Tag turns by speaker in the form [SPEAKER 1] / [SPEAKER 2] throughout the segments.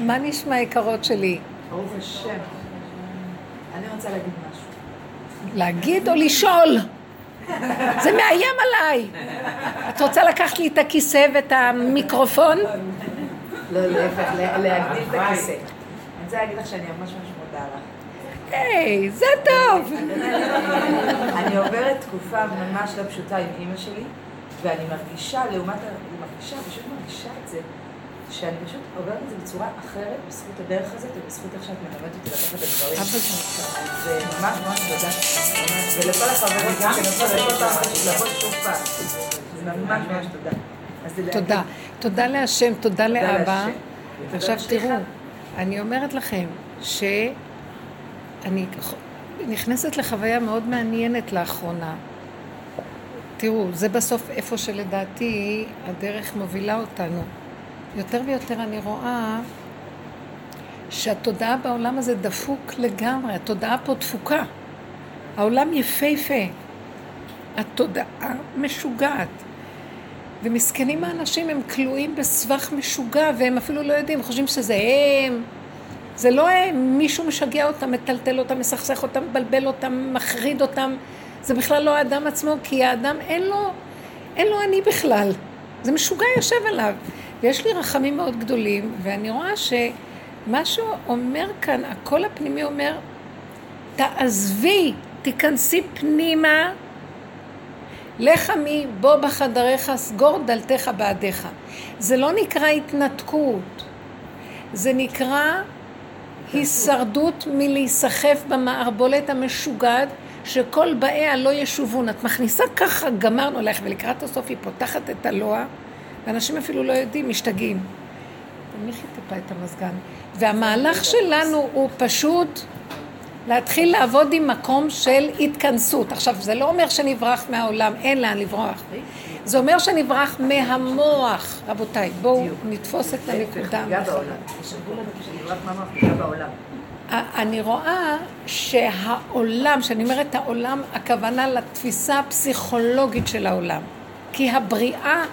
[SPEAKER 1] מה נשמע יקרות שלי?
[SPEAKER 2] ברוך השם. אני רוצה להגיד משהו.
[SPEAKER 1] להגיד או לשאול? זה מאיים עליי. את רוצה לקחת לי את הכיסא ואת המיקרופון?
[SPEAKER 2] לא, להפך, לה- להגדיל את הכיסא. אני רוצה להגיד לך שאני ממש ממש מודה לך.
[SPEAKER 1] היי, זה טוב.
[SPEAKER 2] אני עוברת תקופה ממש לא פשוטה עם אימא שלי, ואני מרגישה, לעומת, אני מרגישה, פשוט מרגישה את זה, שאני פשוט עוברת את זה בצורה אחרת, בזכות הדרך הזאת, ובזכות איך שאת מלמדת אותי לקחת את הדברים. אה, ממש ממש תודה. ולכל החברות לכל פעם לבוא שוב פעם. זה ממש ממש תודה. זה
[SPEAKER 1] תודה. תודה להשם, תודה לאבא. עכשיו תראו. אני אומרת לכם שאני נכנסת לחוויה מאוד מעניינת לאחרונה. תראו, זה בסוף איפה שלדעתי הדרך מובילה אותנו. יותר ויותר אני רואה שהתודעה בעולם הזה דפוק לגמרי, התודעה פה דפוקה. העולם יפהפה, התודעה משוגעת. ומסכנים האנשים, הם כלואים בסבך משוגע, והם אפילו לא יודעים, חושבים שזה הם. זה לא הם, מישהו משגע אותם, מטלטל אותם, מסכסך אותם, מבלבל אותם, מחריד אותם. זה בכלל לא האדם עצמו, כי האדם אין לו, אין לו אני בכלל. זה משוגע יושב עליו. ויש לי רחמים מאוד גדולים, ואני רואה שמשהו אומר כאן, הקול הפנימי אומר, תעזבי, תיכנסי פנימה, לך עמי, בוא בחדריך, סגור דלתיך בעדיך. זה לא נקרא התנתקות, זה נקרא הישרדות מלהיסחף במערבולת המשוגעת שכל באיה לא ישובון. את מכניסה ככה, גמרנו עלייך, ולקראת הסוף היא פותחת את הלוע, ואנשים אפילו לא יודעים, משתגעים. תניחי טיפה את המזגן. והמהלך שלנו הוא פשוט להתחיל לעבוד עם מקום של התכנסות. עכשיו, זה לא אומר שנברח מהעולם, אין לאן לברוח. זה אומר שנברח מהמוח. רבותיי, בואו נתפוס את הנקודה. אני רואה שהעולם, כשאני אומרת העולם, הכוונה לתפיסה הפסיכולוגית של העולם. כי הבריאה,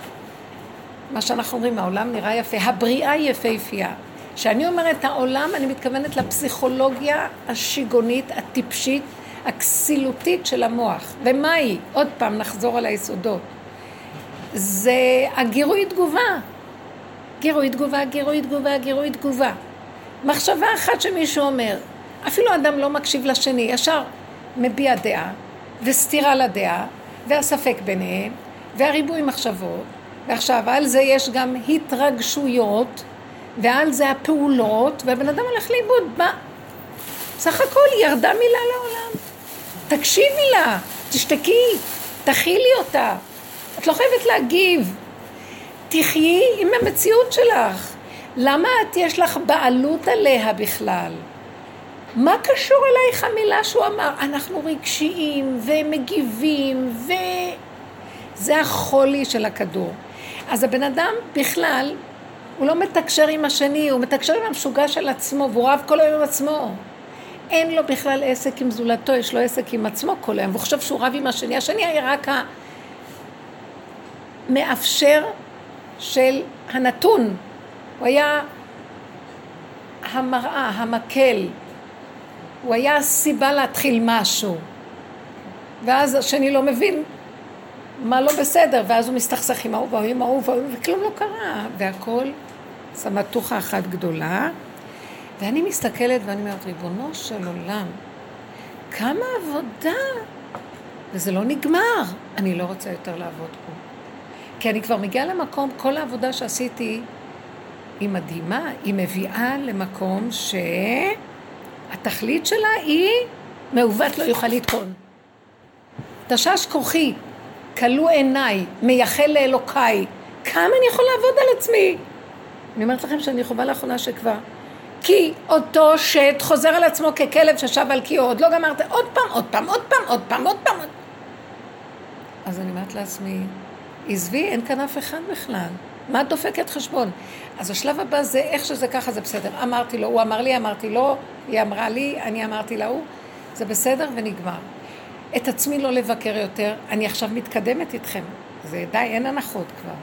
[SPEAKER 1] מה שאנחנו אומרים, העולם נראה יפה, הבריאה יפהפייה. כשאני אומרת העולם, אני מתכוונת לפסיכולוגיה השיגונית, הטיפשית, הכסילותית של המוח. ומה היא? עוד פעם, נחזור על היסודות. זה הגירוי תגובה. גירוי תגובה, גירוי תגובה, גירוי תגובה. מחשבה אחת שמישהו אומר, אפילו אדם לא מקשיב לשני, ישר מביע דעה, וסתירה לדעה, והספק ביניהם, והריבוי מחשבות, ועכשיו על זה יש גם התרגשויות, ועל זה הפעולות, והבן אדם הולך לאיבוד. מה? סך הכל ירדה מילה לעולם. תקשיבי לה, תשתקי, תכילי אותה. את לא חייבת להגיב. תחיי עם המציאות שלך. למה את יש לך בעלות עליה בכלל? מה קשור אלייך המילה שהוא אמר? אנחנו רגשיים ומגיבים ו... זה החולי של הכדור. אז הבן אדם בכלל, הוא לא מתקשר עם השני, הוא מתקשר עם המשוגע של עצמו, והוא רב כל היום עם עצמו. אין לו בכלל עסק עם זולתו, יש לו עסק עם עצמו כל היום, והוא חושב שהוא רב עם השני. השני היה רק המאפשר של הנתון. הוא היה המראה, המקל. הוא היה הסיבה להתחיל משהו. ואז השני לא מבין מה לא בסדר, ואז הוא מסתכסך עם ההוא וההוא עם ההוא וההוא, וכלום לא קרה. והכל סמטוחה אחת גדולה. ואני מסתכלת ואני אומרת, ריבונו של עולם, כמה עבודה, וזה לא נגמר. אני לא רוצה יותר לעבוד פה. כי אני כבר מגיעה למקום, כל העבודה שעשיתי היא מדהימה, היא מביאה למקום שהתכלית שלה היא מעוות לא יוכל לתקון. תשש כוחי, כלו עיניי, מייחל לאלוקיי, כמה אני יכול לעבוד על עצמי? אני אומרת לכם שאני חווה לאחרונה שכבר כי אותו שט חוזר על עצמו ככלב ששב על קיאו, עוד לא גמרת, עוד פעם, עוד פעם, עוד פעם, עוד פעם, עוד פעם. אז אני אומרת לעצמי, עזבי, אין כאן אף אחד בכלל. מה את דופקת חשבון? אז השלב הבא זה איך שזה ככה, זה בסדר. אמרתי לו, הוא אמר לי, אמרתי לו, היא אמרה לי, אני אמרתי לה הוא, זה בסדר ונגמר. את עצמי לא לבקר יותר, אני עכשיו מתקדמת איתכם. זה די, אין הנחות כבר.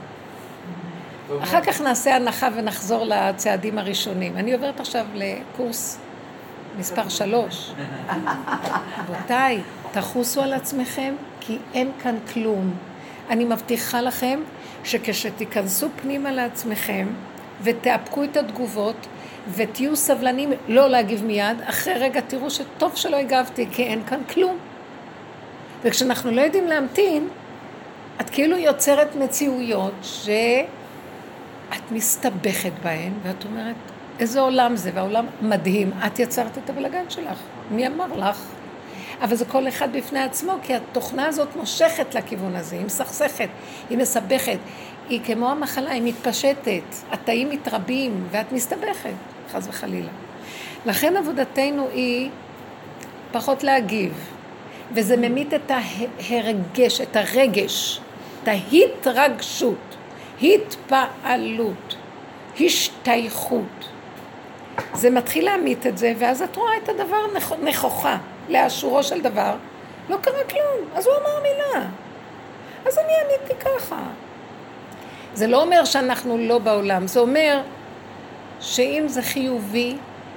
[SPEAKER 1] אחר כך נעשה הנחה ונחזור לצעדים הראשונים. אני עוברת עכשיו לקורס מספר שלוש. רבותיי, תחוסו על עצמכם, כי אין כאן כלום. אני מבטיחה לכם שכשתיכנסו פנימה לעצמכם ותאפקו את התגובות ותהיו סבלנים לא להגיב מיד, אחרי רגע תראו שטוב שלא הגבתי, כי אין כאן כלום. וכשאנחנו לא יודעים להמתין, את כאילו יוצרת מציאויות שאת מסתבכת בהן, ואת אומרת, איזה עולם זה, והעולם מדהים. את יצרת את הבלגן שלך, מי אמר לך? אבל זה כל אחד בפני עצמו, כי התוכנה הזאת מושכת לכיוון הזה, היא מסכסכת, היא מסבכת. היא כמו המחלה, היא מתפשטת, התאים מתרבים ואת מסתבכת, חס וחלילה. לכן עבודתנו היא פחות להגיב, וזה ממית את ההרגש, את הרגש, את ההתרגשות, התפעלות, השתייכות. זה מתחיל להמית את זה, ואז את רואה את הדבר נכוחה, לאשורו של דבר, לא קרה כלום, אז הוא אמר מילה. אז אני עניתי ככה. זה לא אומר שאנחנו לא בעולם, זה אומר שאם זה חיובי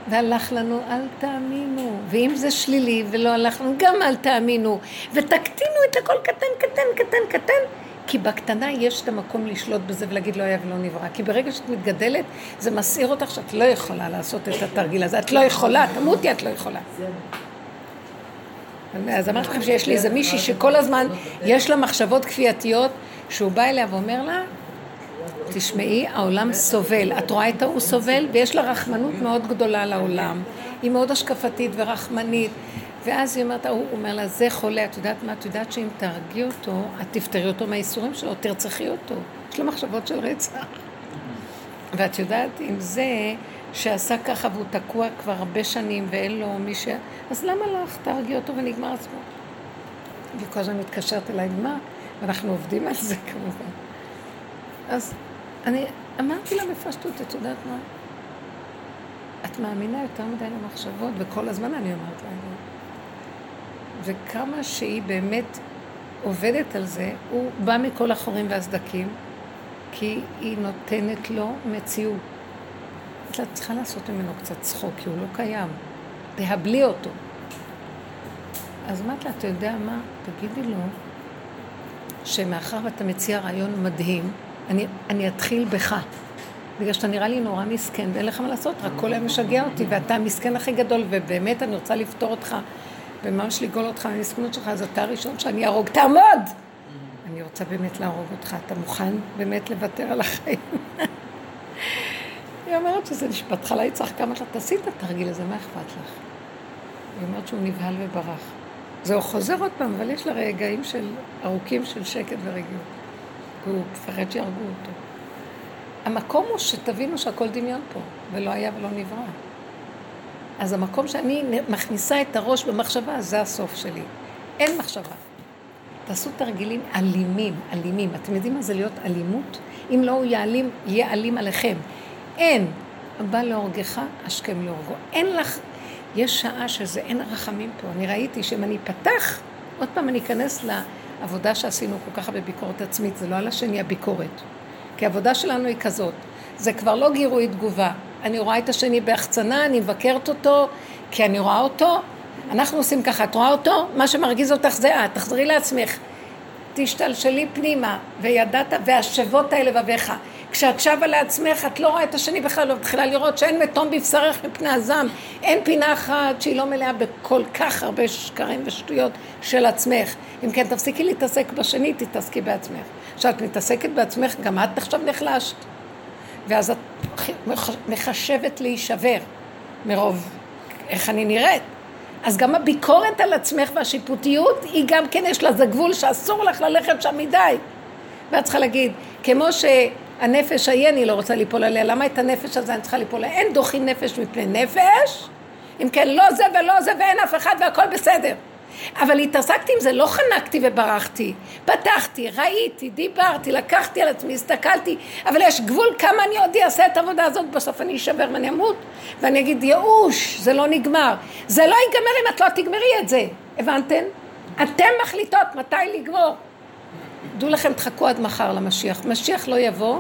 [SPEAKER 1] והלך לנו, אל תאמינו. ואם זה שלילי ולא הלך לנו, גם אל תאמינו. ותקטינו את הכל קטן, קטן, קטן, קטן, כי בקטנה יש את המקום לשלוט בזה ולהגיד לא היה ולא נברא. כי ברגע שאת מתגדלת, זה מסעיר אותך שאת לא יכולה לעשות את התרגיל הזה. את לא יכולה, תמותי, את לא יכולה. אז אמרתי לכם שיש לי איזה מישהי שכל הזמן יש לה מחשבות כפייתיות, שהוא בא אליה ואומר לה, תשמעי, העולם סובל. את רואה את ההוא סובל, ויש לה רחמנות מאוד גדולה לעולם. היא מאוד השקפתית ורחמנית. ואז היא אומרת, הוא אומר לה, זה חולה, את יודעת מה? את יודעת שאם תהרגי אותו, את תפטרי אותו מהייסורים שלו, תרצחי אותו. יש לו מחשבות של רצח. ואת יודעת, אם זה שעשה ככה והוא תקוע כבר הרבה שנים ואין לו מי ש... אז למה לך? תהרגי אותו ונגמר עצמו. והיא כל הזמן מתקשרת אליי, מה? ואנחנו עובדים על זה כמובן. אז אני אמרתי לה בפשטות, את יודעת מה? את מאמינה יותר מדי למחשבות, וכל הזמן אני אומרת לה וכמה שהיא באמת עובדת על זה, הוא בא מכל החורים והסדקים, כי היא נותנת לו מציאות. את צריכה לעשות ממנו קצת צחוק, כי הוא לא קיים. תהבלי אותו. אז אמרת לה, אתה יודע מה? תגידי לו שמאחר ואתה מציע רעיון מדהים, אני, אני אתחיל בך. בגלל שאתה נראה לי נורא מסכן ואין לך מה לעשות, רק כל היום משגע אותי ואתה המסכן הכי גדול ובאמת אני רוצה לפתור אותך וממש לגאול אותך מהמסכנות שלך, אז אתה הראשון שאני אהרוג, תעמוד! אני רוצה באמת להרוג אותך, אתה מוכן באמת לוותר על החיים? היא אומרת שזה נשפט לה, היא צריך כמה שלה, תעשי את התרגיל הזה, מה אכפת לך? היא אומרת שהוא נבהל וברח. זה חוזר עוד פעם, אבל יש לה רגעים של ארוכים של שקט ורגיעות. והוא מפחד שיהרגו אותו. המקום הוא שתבינו שהכל דמיון פה, ולא היה ולא נברא. אז המקום שאני מכניסה את הראש במחשבה, זה הסוף שלי. אין מחשבה. תעשו תרגילים אלימים, אלימים. אתם יודעים מה זה להיות אלימות? אם לא הוא יעלים, יהיה אלים עליכם. אין. בא להורגך, השכם להורגו. אין לך, יש שעה שזה, אין רחמים פה. אני ראיתי שאם אני פתח, עוד פעם אני אכנס לעבודה שעשינו כל כך הרבה ביקורת עצמית, זה לא על השני הביקורת. כי העבודה שלנו היא כזאת, זה כבר לא גירוי תגובה. אני רואה את השני בהחצנה, אני מבקרת אותו, כי אני רואה אותו. אנחנו עושים ככה, את רואה אותו? מה שמרגיז אותך זה את, תחזרי לעצמך. תשתלשלי פנימה, וידעת, והשבות האלה לבביך. כשאת שבה לעצמך, את לא רואה את השני בכלל, לא מתחילה לראות שאין מתום בבשרך מפני הזעם. אין פינה אחת שהיא לא מלאה בכל כך הרבה שקרים ושטויות של עצמך. אם כן, תפסיקי להתעסק בשני, תתעסקי בעצמך. כשאת מתעסקת בעצמך, גם את עכשיו נחלשת. ואז את מחשבת להישבר מרוב איך אני נראית. אז גם הביקורת על עצמך והשיפוטיות, היא גם כן יש לה, זה גבול שאסור לך ללכת שם מדי. ואת צריכה להגיד, כמו שהנפש ההיא אני לא רוצה ליפול עליה, למה את הנפש הזה אני צריכה ליפול עליה? אין דוחי נפש מפני נפש, אם כן לא זה ולא זה ואין אף אחד והכל בסדר. אבל התעסקתי עם זה, לא חנקתי וברחתי. פתחתי, ראיתי, דיברתי, לקחתי על עצמי, הסתכלתי, אבל יש גבול כמה אני עוד אעשה את העבודה הזאת, בסוף אני אשבר ואני אמות, ואני אגיד, ייאוש, זה לא נגמר. זה לא ייגמר אם את לא תגמרי את זה, הבנתם? אתן מחליטות מתי לגמור. דעו לכם, תחכו עד מחר למשיח. משיח לא יבוא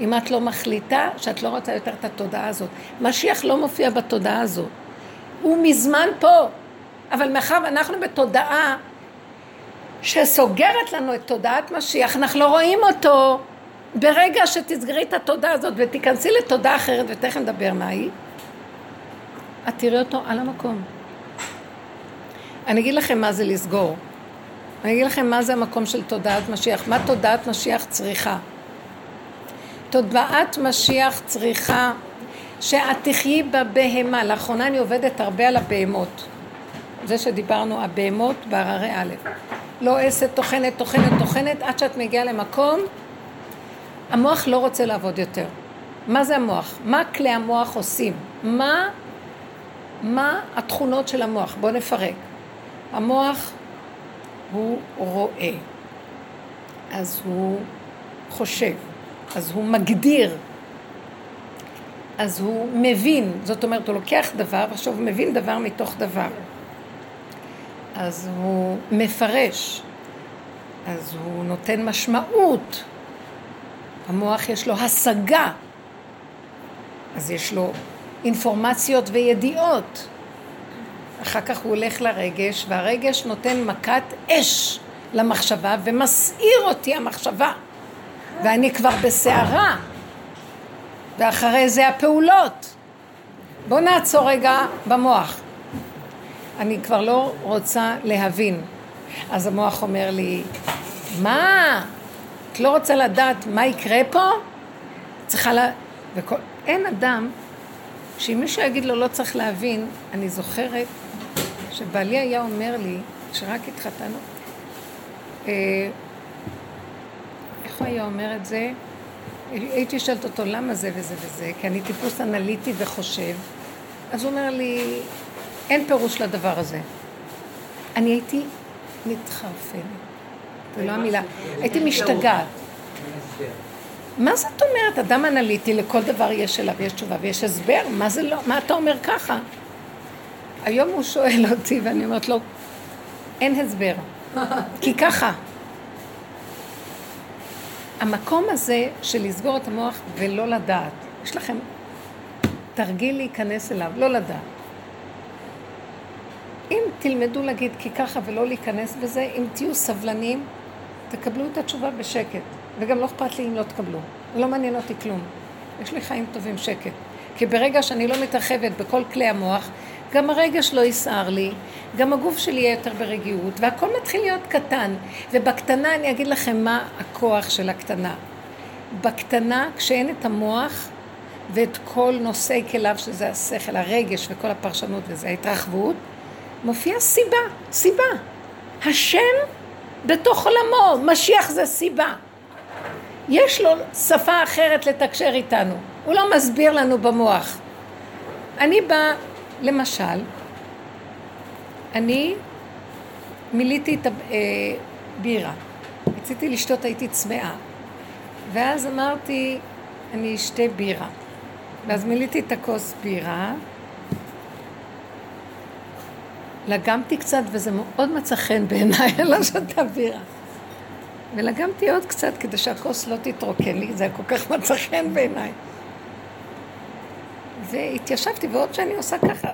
[SPEAKER 1] אם את לא מחליטה שאת לא רוצה יותר את התודעה הזאת. משיח לא מופיע בתודעה הזאת. הוא מזמן פה. אבל מאחר ואנחנו בתודעה שסוגרת לנו את תודעת משיח, אנחנו לא רואים אותו. ברגע שתסגרי את התודעה הזאת ותיכנסי לתודעה אחרת, ותכף נדבר מה היא, את תראי אותו על המקום. אני אגיד לכם מה זה לסגור. אני אגיד לכם מה זה המקום של תודעת משיח, מה תודעת משיח צריכה. תודעת משיח צריכה שאת תחיי בבהמה. לאחרונה אני עובדת הרבה על הבהמות. זה שדיברנו, הבהמות בהררי א'. לא עשת, טוחנת, טוחנת, טוחנת, עד שאת מגיעה למקום, המוח לא רוצה לעבוד יותר. מה זה המוח? מה כלי המוח עושים? מה, מה התכונות של המוח? בואו נפרק. המוח הוא רואה, אז הוא חושב, אז הוא מגדיר, אז הוא מבין, זאת אומרת, הוא לוקח דבר, ועכשיו הוא מבין דבר מתוך דבר. אז הוא מפרש, אז הוא נותן משמעות. המוח יש לו השגה, אז יש לו אינפורמציות וידיעות. אחר כך הוא הולך לרגש, והרגש נותן מכת אש למחשבה ומסעיר אותי המחשבה. ואני כבר בסערה, ואחרי זה הפעולות. בואו נעצור רגע במוח. אני כבר לא רוצה להבין. אז המוח אומר לי, מה? את לא רוצה לדעת מה יקרה פה? צריכה לה... וכל... אין אדם שאם מישהו יגיד לו לא צריך להבין, אני זוכרת שבעלי היה אומר לי, שרק התחתנו, אה, איך הוא היה אומר את זה? הייתי שואלת אותו למה זה וזה וזה, כי אני טיפוס אנליטי וחושב, אז הוא אומר לי, אין פירוש לדבר הזה. אני הייתי מתחרפנת, זו לא המילה, הייתי משתגעת. מה זאת אומרת? אדם אנליטי, לכל דבר יש אליו, יש תשובה ויש הסבר, מה זה לא, מה אתה אומר ככה? היום הוא שואל אותי ואני אומרת לו, אין הסבר, כי ככה. המקום הזה של לסגור את המוח ולא לדעת, יש לכם תרגיל להיכנס אליו, לא לדעת. אם תלמדו להגיד כי ככה ולא להיכנס בזה, אם תהיו סבלנים, תקבלו את התשובה בשקט. וגם לא אכפת לי אם לא תקבלו. לא מעניין אותי כלום. יש לי חיים טובים, שקט. כי ברגע שאני לא מתרחבת בכל כלי המוח, גם הרגש לא יסער לי, גם הגוף שלי יהיה יותר ברגיעות, והכל מתחיל להיות קטן. ובקטנה אני אגיד לכם מה הכוח של הקטנה. בקטנה, כשאין את המוח ואת כל נושאי כליו, שזה השכל, הרגש וכל הפרשנות וזה, ההתרחבות, מופיעה סיבה, סיבה. השם בתוך עולמו, משיח זה סיבה. יש לו שפה אחרת לתקשר איתנו, הוא לא מסביר לנו במוח. אני באה, למשל, אני מילאתי את הבירה, אה, רציתי לשתות, הייתי צמאה, ואז אמרתי, אני אשתה בירה. ואז מילאתי את הכוס בירה, לגמתי קצת וזה מאוד מצא חן בעיניי, לא שותה בירה. ולגמתי עוד קצת כדי שהכוס לא תתרוקן לי, זה היה כל כך מצא חן בעיניי. והתיישבתי, ועוד שאני עושה ככה,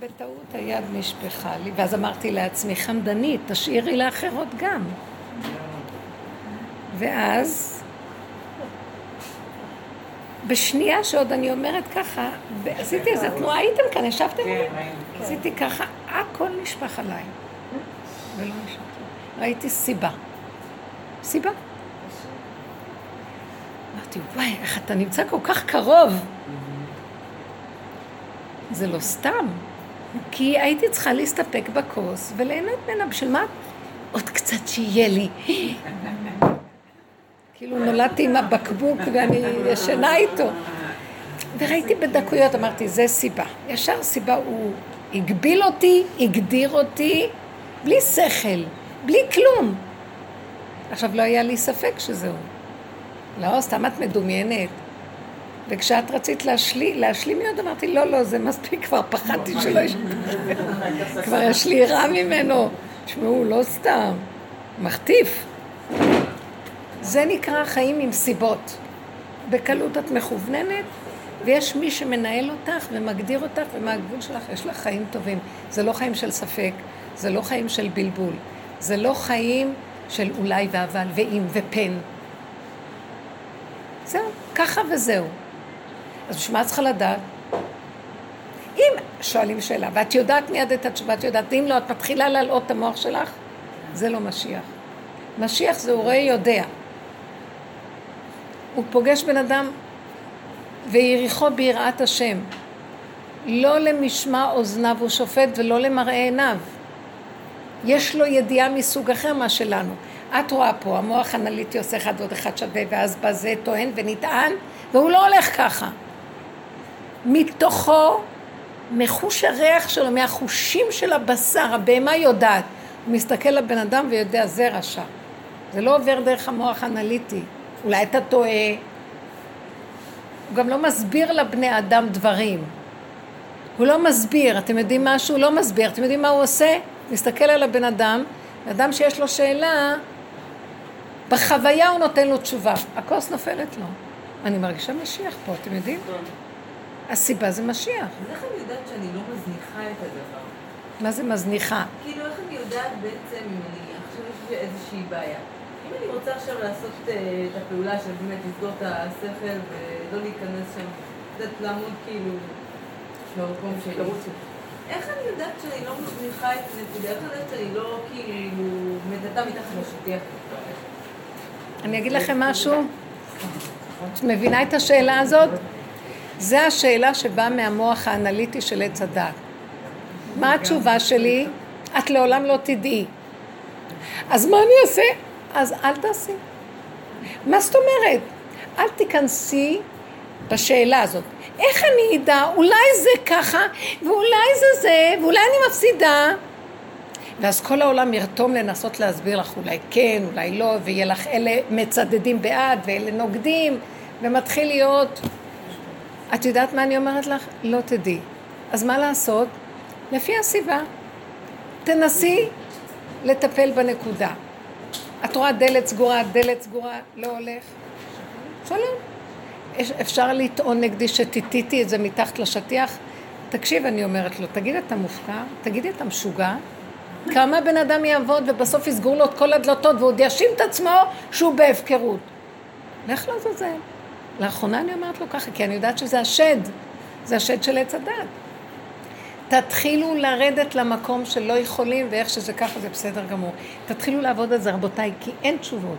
[SPEAKER 1] בטעות היד נשפכה לי, ואז אמרתי לעצמי, חמדנית, תשאירי לאחרות גם. ואז, בשנייה שעוד אני אומרת ככה, עשיתי איזה תנועה, הייתם כאן, ישבתם? כן, עשיתי ככה, הכל נשפך עליי. ולא נשפך. ראיתי סיבה. סיבה. אמרתי, וואי, איך אתה נמצא כל כך קרוב. זה לא סתם, כי הייתי צריכה להסתפק בכוס וליהנות ממנה, בשביל מה? עוד קצת שיהיה לי. כאילו נולדתי עם הבקבוק ואני ישנה איתו. וראיתי בדקויות, אמרתי, זה סיבה. ישר סיבה, הוא הגביל אותי, הגדיר אותי, בלי שכל, בלי כלום. עכשיו, לא היה לי ספק שזהו. לא, סתם את מדומיינת. וכשאת רצית להשלים, להשלים מיד, אמרתי, לא, לא, זה מספיק, כבר פחדתי שלא יש... כבר יש לי רע ממנו. תשמעו, לא סתם, מחטיף. זה נקרא חיים עם סיבות. בקלות את מכווננת, ויש מי שמנהל אותך ומגדיר אותך, ומה הגבול שלך, יש לך חיים טובים. זה לא חיים של ספק, זה לא חיים של בלבול, זה לא חיים של אולי ואבל ואם ופן. זהו, ככה וזהו. אז בשביל מה את צריכה לדעת? אם שואלים שאלה, ואת יודעת מיד את התשובה, את יודעת, אם לא, את מתחילה להלאות את המוח שלך, זה לא משיח. משיח זה הורה יודע. הוא פוגש בן אדם ויריחו ביראת השם. לא למשמע אוזניו הוא שופט ולא למראה עיניו. יש לו ידיעה מסוג אחר מה שלנו. את רואה פה, המוח האנליטי עושה אחד ועוד אחד שווה, ואז בזה טוען ונטען, והוא לא הולך ככה. מתוכו, מחוש הריח שלו, מהחושים של הבשר, הבהמה יודעת. הוא מסתכל לבן אדם ויודע, זה רשע. זה לא עובר דרך המוח האנליטי. אולי אתה טועה. הוא גם לא מסביר לבני אדם דברים. הוא לא מסביר. אתם יודעים משהו? הוא לא מסביר. אתם יודעים מה הוא עושה? מסתכל על הבן אדם, אדם שיש לו שאלה, בחוויה הוא נותן לו תשובה. הכוס נופלת לו. אני מרגישה משיח פה, אתם יודעים? הסיבה זה משיח.
[SPEAKER 2] אז איך אני יודעת שאני לא מזניחה את הדבר?
[SPEAKER 1] מה זה מזניחה?
[SPEAKER 2] כאילו, איך אני יודעת בעצם אם אני עכשיו יש לי איזושהי בעיה? אם אני רוצה עכשיו לעשות uh, את הפעולה של באמת לסגור את השכל ולא להיכנס שם, קצת לעמוד כאילו במקום שלי. איך אני יודעת שאני לא מזניחה את הנקודה? איך אני יודעת שאני לא כאילו מטאטה מתחת לשטיח?
[SPEAKER 1] אני אגיד לכם משהו? את מבינה את השאלה הזאת? זו השאלה שבאה מהמוח האנליטי של עץ הדת. מה התשובה שלי? את לעולם לא תדעי. אז מה אני אעשה? אז אל תעשי. מה זאת אומרת? אל תיכנסי בשאלה הזאת. איך אני אדע? אולי זה ככה, ואולי זה זה, ואולי אני מפסידה. ואז כל העולם ירתום לנסות להסביר לך אולי כן, אולי לא, ויהיה לך אלה מצדדים בעד ואלה נוגדים, ומתחיל להיות... את יודעת מה אני אומרת לך? לא תדעי. אז מה לעשות? לפי הסיבה. תנסי לטפל בנקודה. את רואה דלת סגורה, דלת סגורה, לא הולך. שלום. אפשר לטעון נגדי שטיטיתי את זה מתחת לשטיח? תקשיב, אני אומרת לו, תגיד אתה מופקר? תגיד אתה משוגע? כמה בן אדם יעבוד ובסוף יסגרו לו את כל הדלתות ועוד יאשים את עצמו שהוא בהפקרות. לך לעזאזל. לאחרונה אני אומרת לו ככה, כי אני יודעת שזה השד, זה השד של עץ הדת. תתחילו לרדת למקום שלא יכולים, ואיך שזה ככה זה בסדר גמור. תתחילו לעבוד על זה, רבותיי, כי אין תשובות.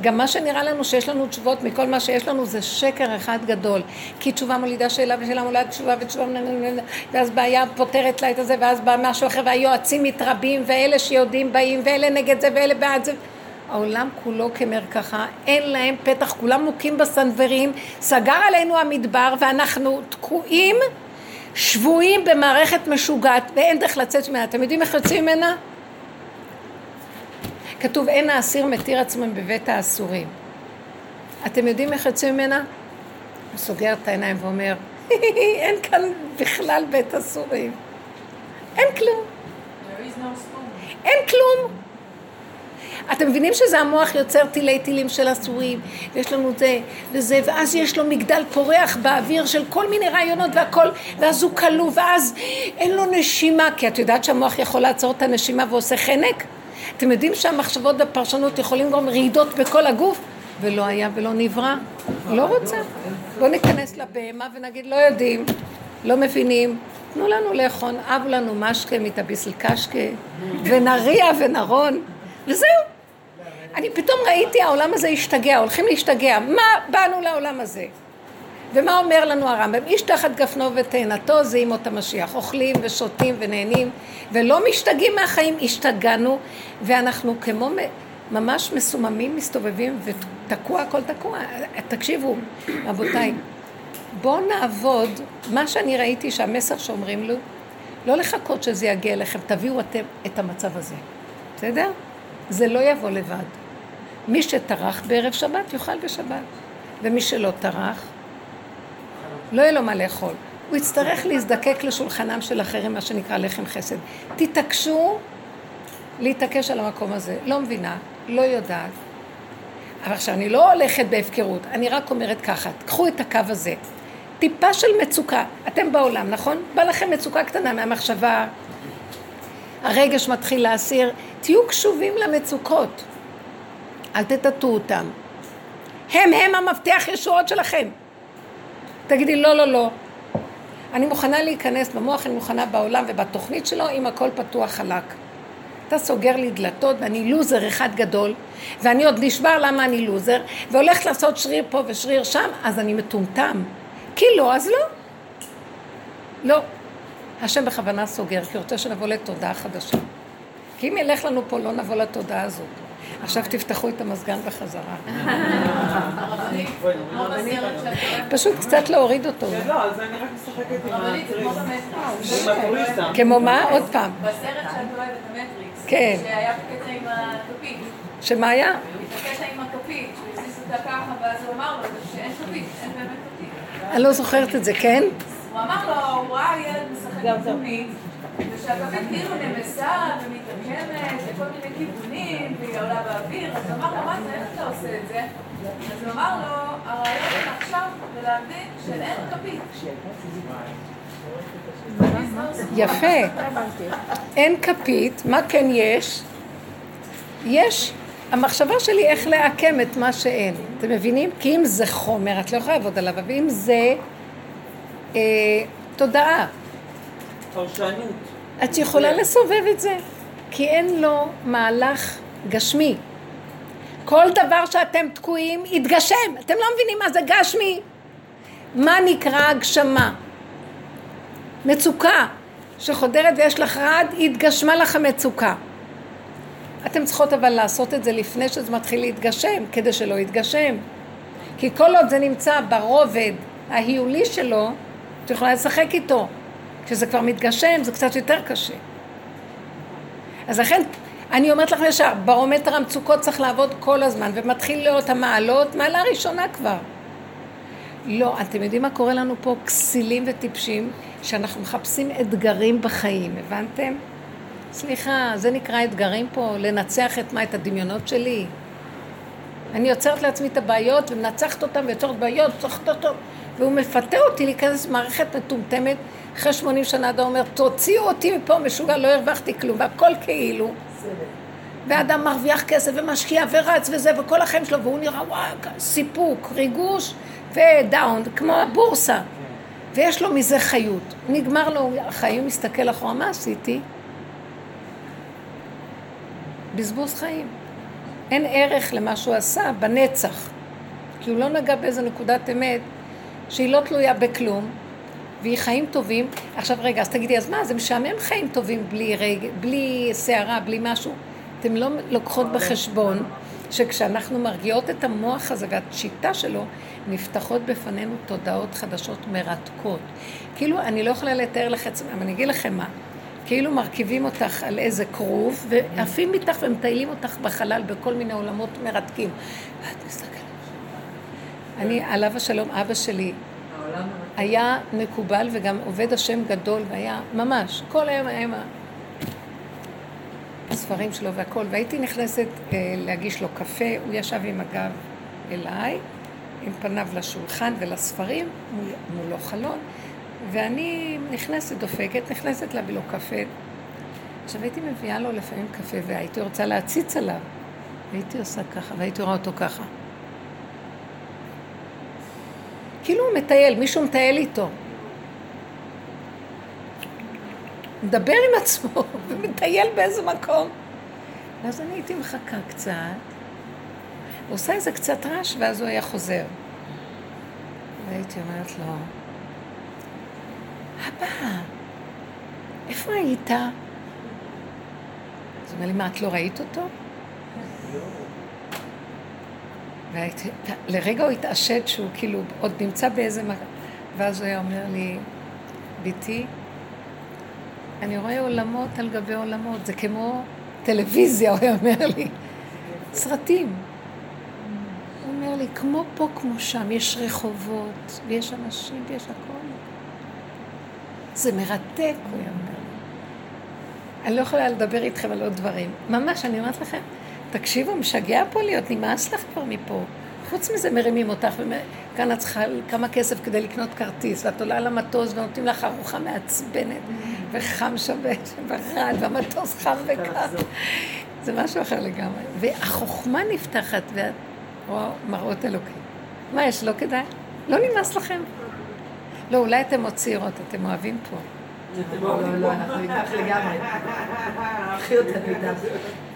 [SPEAKER 1] גם מה שנראה לנו שיש לנו תשובות מכל מה שיש לנו זה שקר אחד גדול. כי תשובה מולידה שאלה ושאלה מולידה תשובה ותשובה ואז בעיה פותרת לה את זה ואז בא משהו אחר והיועצים מתרבים ואלה שיודעים באים ואלה נגד זה ואלה בעד זה. העולם כולו כמרקחה, אין להם פתח, כולם מוכים בסנוורים, סגר עלינו המדבר ואנחנו תקועים, שבויים במערכת משוגעת ואין דרך לצאת ממנה. אתם יודעים איך יוצאים ממנה? כתוב אין האסיר מתיר עצמם בבית האסורים. אתם יודעים איך יוצאים ממנה? הוא סוגר את העיניים ואומר, אין כאן בכלל בית אסורים. אין כלום. אין כלום. אתם מבינים שזה המוח יוצר תילי תילים של אסורים, ויש לנו זה וזה, ואז יש לו מגדל פורח באוויר של כל מיני רעיונות והכל, ואז הוא כלוא, ואז אין לו נשימה, כי את יודעת שהמוח יכול לעצור את הנשימה ועושה חנק? אתם יודעים שהמחשבות בפרשנות יכולים גם רעידות בכל הגוף? ולא היה ולא נברא. לא רוצה. בואו ניכנס לבהמה ונגיד, לא יודעים, לא מבינים, תנו לנו לאכול, אב לנו משקה מתביסל קשקה, ונריע ונרון, וזהו. אני פתאום ראיתי העולם הזה השתגע, הולכים להשתגע. מה באנו לעולם הזה? ומה אומר לנו הרמב"ם? איש תחת גפנו ותאנתו זה ימות המשיח. אוכלים ושותים ונהנים ולא משתגעים מהחיים, השתגענו ואנחנו כמו ממש מסוממים, מסתובבים ותקוע, הכל תקוע. תקשיבו, רבותיי, בואו נעבוד, מה שאני ראיתי שהמסר שאומרים לו, לא לחכות שזה יגיע אליכם, תביאו אתם את המצב הזה, בסדר? זה לא יבוא לבד. מי שטרח בערב שבת יאכל בשבת, ומי שלא טרח, לא יהיה לו מה לאכול. הוא יצטרך להזדקק לשולחנם של אחרים, מה שנקרא לחם חסד. תתעקשו להתעקש על המקום הזה. לא מבינה, לא יודעת. אבל עכשיו, אני לא הולכת בהפקרות, אני רק אומרת ככה, קחו את הקו הזה. טיפה של מצוקה, אתם בעולם, נכון? בא לכם מצוקה קטנה מהמחשבה, הרגש מתחיל להסיר, תהיו קשובים למצוקות, אל תטאטאו אותם. הם הם המפתח ישועות שלכם. תגידי לא, לא, לא. אני מוכנה להיכנס במוח, אני מוכנה בעולם ובתוכנית שלו, אם הכל פתוח חלק. אתה סוגר לי דלתות ואני לוזר אחד גדול, ואני עוד נשבר למה אני לוזר, והולכת לעשות שריר פה ושריר שם, אז אני מטומטם. כי לא, אז לא. לא. השם בכוונה סוגר, כי רוצה שנבוא לתודעה חדשה. כי אם ילך לנו פה, לא נבוא לתודעה הזאת. עכשיו תפתחו את המזגן בחזרה. פשוט קצת להוריד אותו.
[SPEAKER 3] כן, לא, אז אני רק משחקת עם
[SPEAKER 1] המטריסה. כמו מה? עוד פעם.
[SPEAKER 4] בסרט שאת אוהבת, המטריקס.
[SPEAKER 1] כן.
[SPEAKER 4] שהיה בקטע עם הכפית.
[SPEAKER 1] שמה היה?
[SPEAKER 4] בקטע עם הכפית, שהכניס אותה ככה, ואז הוא אמר לו שאין כפית, אין באמת כפית.
[SPEAKER 1] אני לא זוכרת את זה, כן?
[SPEAKER 4] הוא אמר לו, הוא ראה ילד משחק עם כפית, ושהכפית כאילו נמסה ומתעקמת לכל מיני כיוונים, והיא עולה באוויר, אז הוא אמר לו, מה זה, איך אתה עושה את זה? אז הוא אמר לו, הרעיון עכשיו זה להבין שאין כפית.
[SPEAKER 1] יפה. אין כפית, מה כן יש? יש, המחשבה שלי איך לעקם את מה שאין. אתם מבינים? כי אם זה חומר, את לא יכולה לעבוד עליו, אבל אם זה אה, תודעה,
[SPEAKER 3] פרשנות.
[SPEAKER 1] את יכולה לסובב את זה, כי אין לו מהלך גשמי. כל דבר שאתם תקועים, יתגשם. אתם לא מבינים מה זה גשמי. מה נקרא הגשמה? מצוקה שחודרת ויש לך רעד, התגשמה לך המצוקה. אתם צריכות אבל לעשות את זה לפני שזה מתחיל להתגשם, כדי שלא יתגשם. כי כל עוד זה נמצא ברובד ההיולי שלו, את יכולה לשחק איתו. כשזה כבר מתגשם, זה קצת יותר קשה. אז לכן, אני אומרת לך ישר, ברומטר המצוקות צריך לעבוד כל הזמן, ומתחיל להיות המעלות, מעלה ראשונה כבר. לא, אתם יודעים מה קורה לנו פה? כסילים וטיפשים, שאנחנו מחפשים אתגרים בחיים, הבנתם? סליחה, זה נקרא אתגרים פה, לנצח את מה? את הדמיונות שלי? אני יוצרת לעצמי את הבעיות ומנצחת אותן ויוצרת בעיות, צריכת אותו, והוא מפתה אותי להיכנס למערכת מטומטמת. אחרי 80 שנה אדם אומר, תוציאו אותי מפה משוגע, לא הרווחתי כלום, והכל כאילו. ואדם מרוויח כסף ומשקיע ורץ וזה, וכל החיים שלו, והוא נראה, וואי, סיפוק, ריגוש ודאון, כמו הבורסה. ויש לו מזה חיות. נגמר לו החיים, מסתכל אחורה, מה עשיתי? בזבוז חיים. אין ערך למה שהוא עשה בנצח. כי הוא לא נגע באיזה נקודת אמת שהיא לא תלויה בכלום, והיא חיים טובים. עכשיו רגע, אז תגידי, אז מה, זה משעמם חיים טובים בלי, רג... בלי שערה, בלי משהו? אתם לא לוקחות בחשבון שכשאנחנו מרגיעות את המוח הזה והשיטה שלו, נפתחות בפנינו תודעות חדשות מרתקות. כאילו, אני לא יכולה לתאר לך את זה, אבל אני אגיד לכם מה. כאילו מרכיבים אותך על איזה כרוב, ועפים איתך ומטיילים אותך בחלל בכל מיני עולמות מרתקים. ואת מסתכלת. אני, עליו השלום, אבא שלי, היה מקובל וגם עובד השם גדול, והיה ממש, כל היום היה עם הספרים שלו והכל, והייתי נכנסת אה, להגיש לו קפה, הוא ישב עם הגב אליי, עם פניו לשולחן ולספרים, מול, מולו חלון, ואני נכנסת, דופקת, נכנסת להביא לו קפה. עכשיו הייתי מביאה לו לפעמים קפה והייתי רוצה להציץ עליו. והייתי עושה ככה, והייתי רואה אותו ככה. כאילו הוא מטייל, מישהו מטייל איתו. מדבר עם עצמו ומטייל באיזה מקום. ואז אני הייתי מחכה קצת, עושה איזה קצת רעש, ואז הוא היה חוזר. והייתי אומרת לו, אבא, איפה היית? אז הוא אומר לי, מה, את לא ראית אותו? והייתי, לרגע הוא התעשת שהוא כאילו עוד נמצא באיזה מקום, ואז הוא היה אומר לי, ביתי, אני רואה עולמות על גבי עולמות, זה כמו טלוויזיה, הוא היה אומר לי, סרטים. הוא אומר לי, כמו פה, כמו שם, יש רחובות, ויש אנשים, ויש הכל. זה מרתק, הוא היה אומר לי. אני לא יכולה לדבר איתכם על עוד דברים. ממש, אני אומרת לכם, תקשיבו, משגע פה להיות, נמאס לך כבר מפה. חוץ מזה מרימים אותך, וכאן את צריכה כמה כסף כדי לקנות כרטיס, ואת עולה למטוס ונותנים לך ארוחה מעצבנת, וחם שווה ורעד, והמטוס חם וקר. זה משהו אחר לגמרי. והחוכמה נפתחת, ואת רואה מראות אלוקים. מה יש, לא כדאי? לא נמאס לכם? לא, אולי אתם עוד צעירות, אתם אוהבים פה.
[SPEAKER 2] לא, לא, לא, אנחנו איתך לגמרי. אותנו איתך.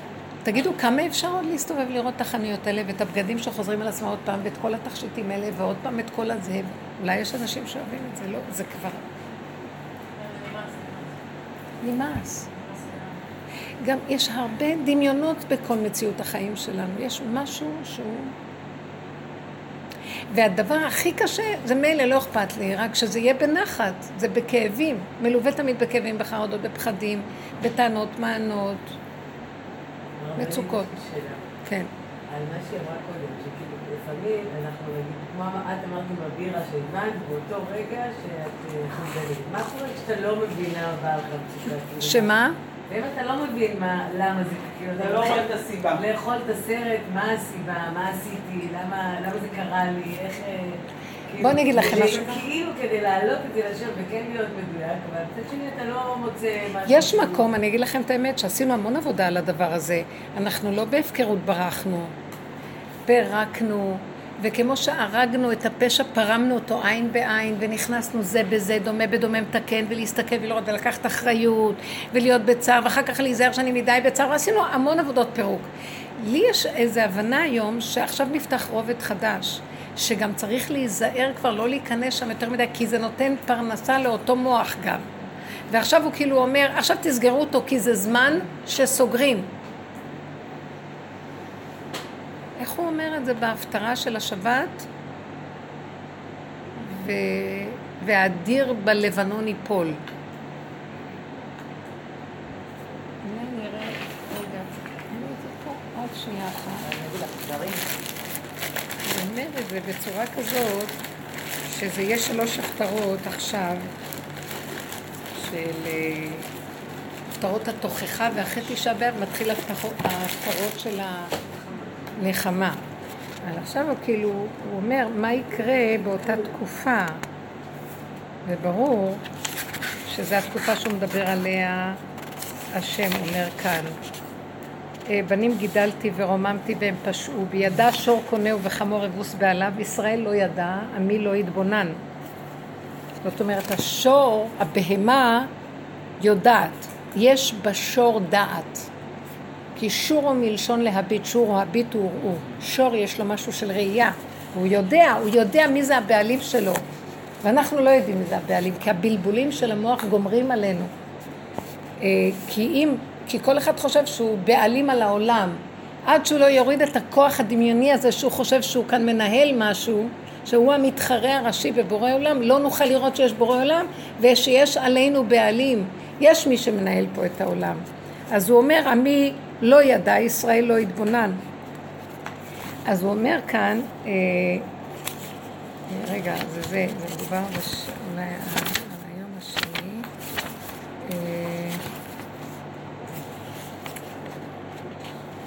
[SPEAKER 1] תגידו, כמה אפשר עוד להסתובב לראות את החנויות האלה ואת הבגדים שחוזרים על עצמם עוד פעם ואת כל התכשיטים האלה ועוד פעם את כל הזה? אולי יש אנשים שאוהבים את זה, לא, זה כבר... נמאס. גם יש הרבה דמיונות בכל מציאות החיים שלנו. יש משהו שהוא... והדבר הכי קשה, זה מילא לא אכפת לי, רק שזה יהיה בנחת, זה בכאבים, מלווה תמיד בכאבים, בחרדות, בפחדים, בטענות, מענות, מצוקות. כן.
[SPEAKER 5] על מה שהיא אמרה קודם, שכאילו לפעמים אנחנו נגיד, כמו את אמרת עם הבירה שהבנת באותו רגע שאת חוזרת. מה קורה כשאתה לא מבינה בא לך מצוקה?
[SPEAKER 1] שמה?
[SPEAKER 5] ואם אתה לא מבין מה, למה זה, כאילו,
[SPEAKER 3] אתה לא רואה את הסיבה.
[SPEAKER 5] לאכול את הסרט, מה הסיבה, מה עשיתי, למה, למה זה קרה לי, איך... אה, כאילו,
[SPEAKER 1] בוא אני אגיד לכם
[SPEAKER 5] כדי-
[SPEAKER 1] משהו.
[SPEAKER 5] כאילו כדי להעלות את זה לשם וכן להיות מדויק, אבל מצד שני אתה לא מוצא משהו...
[SPEAKER 1] יש מקום, אני אגיד לכם את האמת, שעשינו המון עבודה על הדבר הזה. אנחנו לא בהפקרות ברחנו, פירקנו, וכמו שהרגנו את הפשע, פרמנו אותו עין בעין, ונכנסנו זה בזה, דומה בדומה מתקן, ולהסתכל ולראות, ולקחת אחריות, ולהיות בצער, ואחר כך להיזהר שאני מדי בצער, ועשינו המון עבודות פירוק. לי יש איזו הבנה היום, שעכשיו נפתח רובד חדש. שגם צריך להיזהר כבר לא להיכנס שם יותר מדי, כי זה נותן פרנסה לאותו מוח גם. ועכשיו הוא כאילו אומר, עכשיו תסגרו אותו, כי זה זמן שסוגרים. איך הוא אומר את זה בהפטרה של השבת? ו... והאדיר בלבנון ייפול. שנייה אחת.
[SPEAKER 2] אני אגיד לך דברים.
[SPEAKER 1] הוא אומר את זה בצורה כזאת, שזה יהיה שלוש הפטרות עכשיו, של אה, הפטרות התוכחה, ואחרי תשעה באב מתחיל ההפטרות של הנחמה. אבל עכשיו הוא כאילו, הוא אומר מה יקרה באותה תקופה, וברור שזו התקופה שהוא מדבר עליה, השם אומר כאן. אה, בנים גידלתי ורוממתי והם פשעו, בידע שור קונהו וחמור אבוס בעליו, ישראל לא ידע, עמי לא יתבונן. זאת אומרת, השור, הבהמה, יודעת, יש בשור דעת. כי שורו מלשון להביט, הביט הוא וראו. שור יש לו משהו של ראייה, הוא יודע, הוא יודע מי זה הבעלים שלו. ואנחנו לא יודעים מי זה הבעלים, כי הבלבולים של המוח גומרים עלינו. אה, כי אם, כי כל אחד חושב שהוא בעלים על העולם, עד שהוא לא יוריד את הכוח הדמיוני הזה שהוא חושב שהוא כאן מנהל משהו, שהוא המתחרה הראשי בבורא עולם, לא נוכל לראות שיש בורא עולם ושיש עלינו בעלים. יש מי שמנהל פה את העולם. אז הוא אומר, עמי לא ידע, ישראל לא התבונן. אז הוא אומר כאן, אה, רגע, זה זה, זה מדובר בש... אולי על היום השני. אה,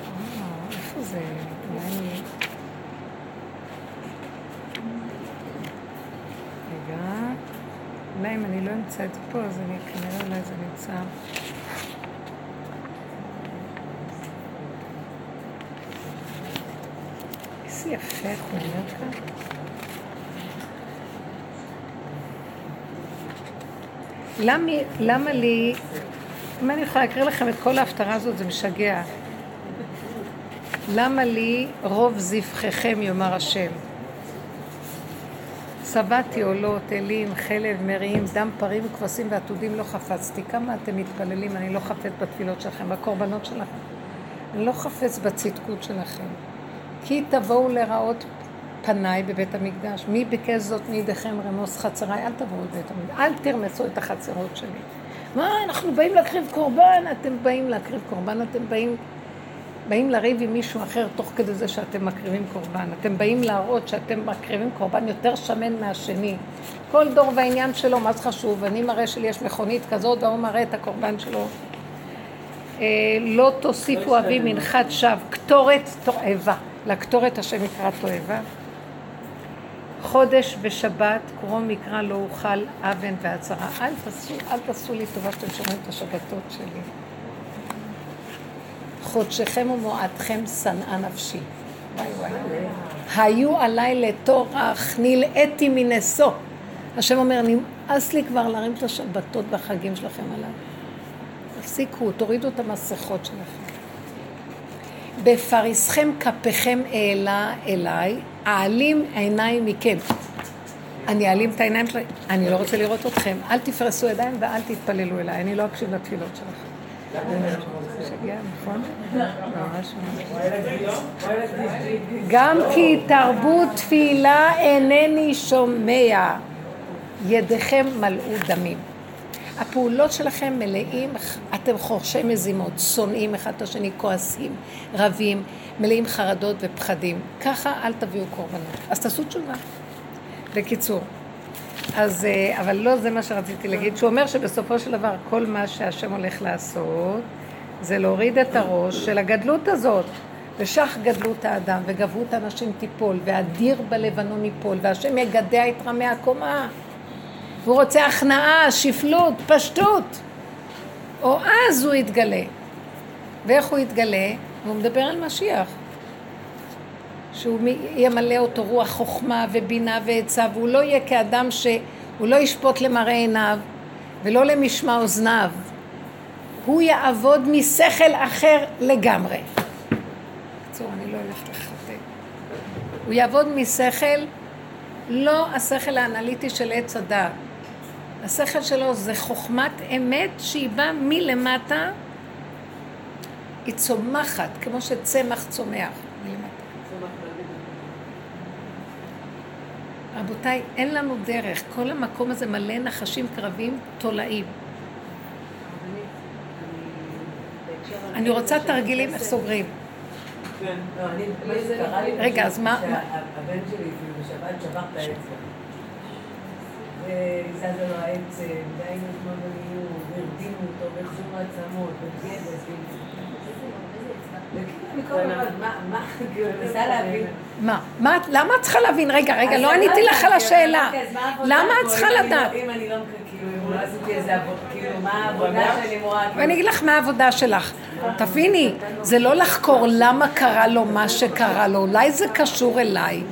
[SPEAKER 1] אה, איפה זה? אולי אני... רגע, אולי אם אני לא אמצא את זה פה, אז אני כנראה אולי זה נמצא... איזה יפה את מדברת כאן. למה לי, אם אני יכולה להקריא לכם את כל ההפטרה הזאת, זה משגע. למה לי רוב זבחיכם, יאמר השם. שבעתי עולות, אלים, חלב, מריעים, דם פרים וכבשים ועתודים לא חפצתי. כמה אתם מתפללים, אני לא חפץ בתפילות שלכם, בקורבנות שלכם. אני לא חפץ בצדקות שלכם. כי תבואו לראות פניי בבית המקדש. מי ביקש זאת מידיכם רמוס חצריי? אל תבואו לבית המקדש. אל תרמסו את החצרות שלי. מה, אנחנו באים להקריב קורבן, אתם באים להקריב קורבן, אתם באים, באים לריב עם מישהו אחר תוך כדי זה שאתם מקריבים קורבן. אתם באים להראות שאתם מקריבים קורבן יותר שמן מהשני. כל דור והעניין שלו, מה זה חשוב? אני מראה שלי יש מכונית כזאת, והוא מראה את הקורבן שלו. אה, לא תוסיפו אבי מנחת שווא, קטורת תועבה. לקטורת השם יקרא תועבה. חודש ושבת, קרוא מקרא לא אוכל אבן והצהרה. אל תעשו, אל תעשו לי טובה שאתם שומעים את השבתות שלי. חודשכם ומועדכם שנאה נפשי. היו עליי לטורח, נלאיתי מנשוא. השם אומר, נמאס לי כבר להרים את השבתות והחגים שלכם עליו. תפסיקו, תורידו את המסכות שלכם. בפריסכם כפיכם העלה אליי, אעלים עיניים מכם. אני אעלים את העיניים שלי, אני לא רוצה לראות אתכם. אל תפרסו ידיים ואל תתפללו אליי, אני לא אקשיב לתפילות שלכם. גם כי תרבו תפילה אינני שומע, ידיכם מלאו דמים. הפעולות שלכם מלאים, אתם חורשי מזימות, שונאים אחד את השני, כועסים, רבים, מלאים חרדות ופחדים. ככה אל תביאו קורבנות. אז תעשו תשובה. בקיצור, אז, אה, אבל לא זה מה שרציתי להגיד, שהוא אומר שבסופו של דבר כל מה שהשם הולך לעשות זה להוריד את הראש של הגדלות הזאת. ושך גדלות האדם, וגברות האנשים תיפול, והדיר בלבנון ייפול, והשם יגדע את רמי הקומה. והוא רוצה הכנעה, שפלות, פשטות. או אז הוא יתגלה. ואיך הוא יתגלה? והוא מדבר על משיח. שהוא ימלא אותו רוח חוכמה ובינה ועצה, והוא לא יהיה כאדם שהוא לא ישפוט למראה עיניו ולא למשמע אוזניו. הוא יעבוד משכל אחר לגמרי. בקיצור, אני לא הולכת לחטא. הוא יעבוד משכל, לא השכל האנליטי של עץ הדעת. השכל שלו זה חוכמת אמת שהיא באה מלמטה, היא צומחת, כמו שצמח צומח מלמטה. רבותיי, אין לנו דרך, כל המקום הזה מלא נחשים קרבים תולעים. אני רוצה תרגילים איך סוגרים.
[SPEAKER 3] כן.
[SPEAKER 5] לא, אני, מה שקרה לי...
[SPEAKER 1] רגע, אז מה-
[SPEAKER 5] שהבן שלי, בשבת שבר את האצבע. וזז לו העץ, והיינו אתמול במיון, והרדימו אותו, והחזירו עצמות, וגדס, וכאילו, אני כל הזמן, מה, מה,
[SPEAKER 1] למה את צריכה להבין? רגע, רגע, לא עניתי לך על השאלה.
[SPEAKER 5] העבודה
[SPEAKER 1] למה את? צריכה
[SPEAKER 5] לא-
[SPEAKER 1] לדעת?
[SPEAKER 5] אם אני לא, כאילו, אם לא עשיתי איזה עבודה, כאילו, מה העבודה שאני אמורה... כאילו,
[SPEAKER 1] ואני אגיד לך מה העבודה שלך. תביני, זה לא לחקור למה קרה לו מה שקרה לו, אולי זה קשור אליי.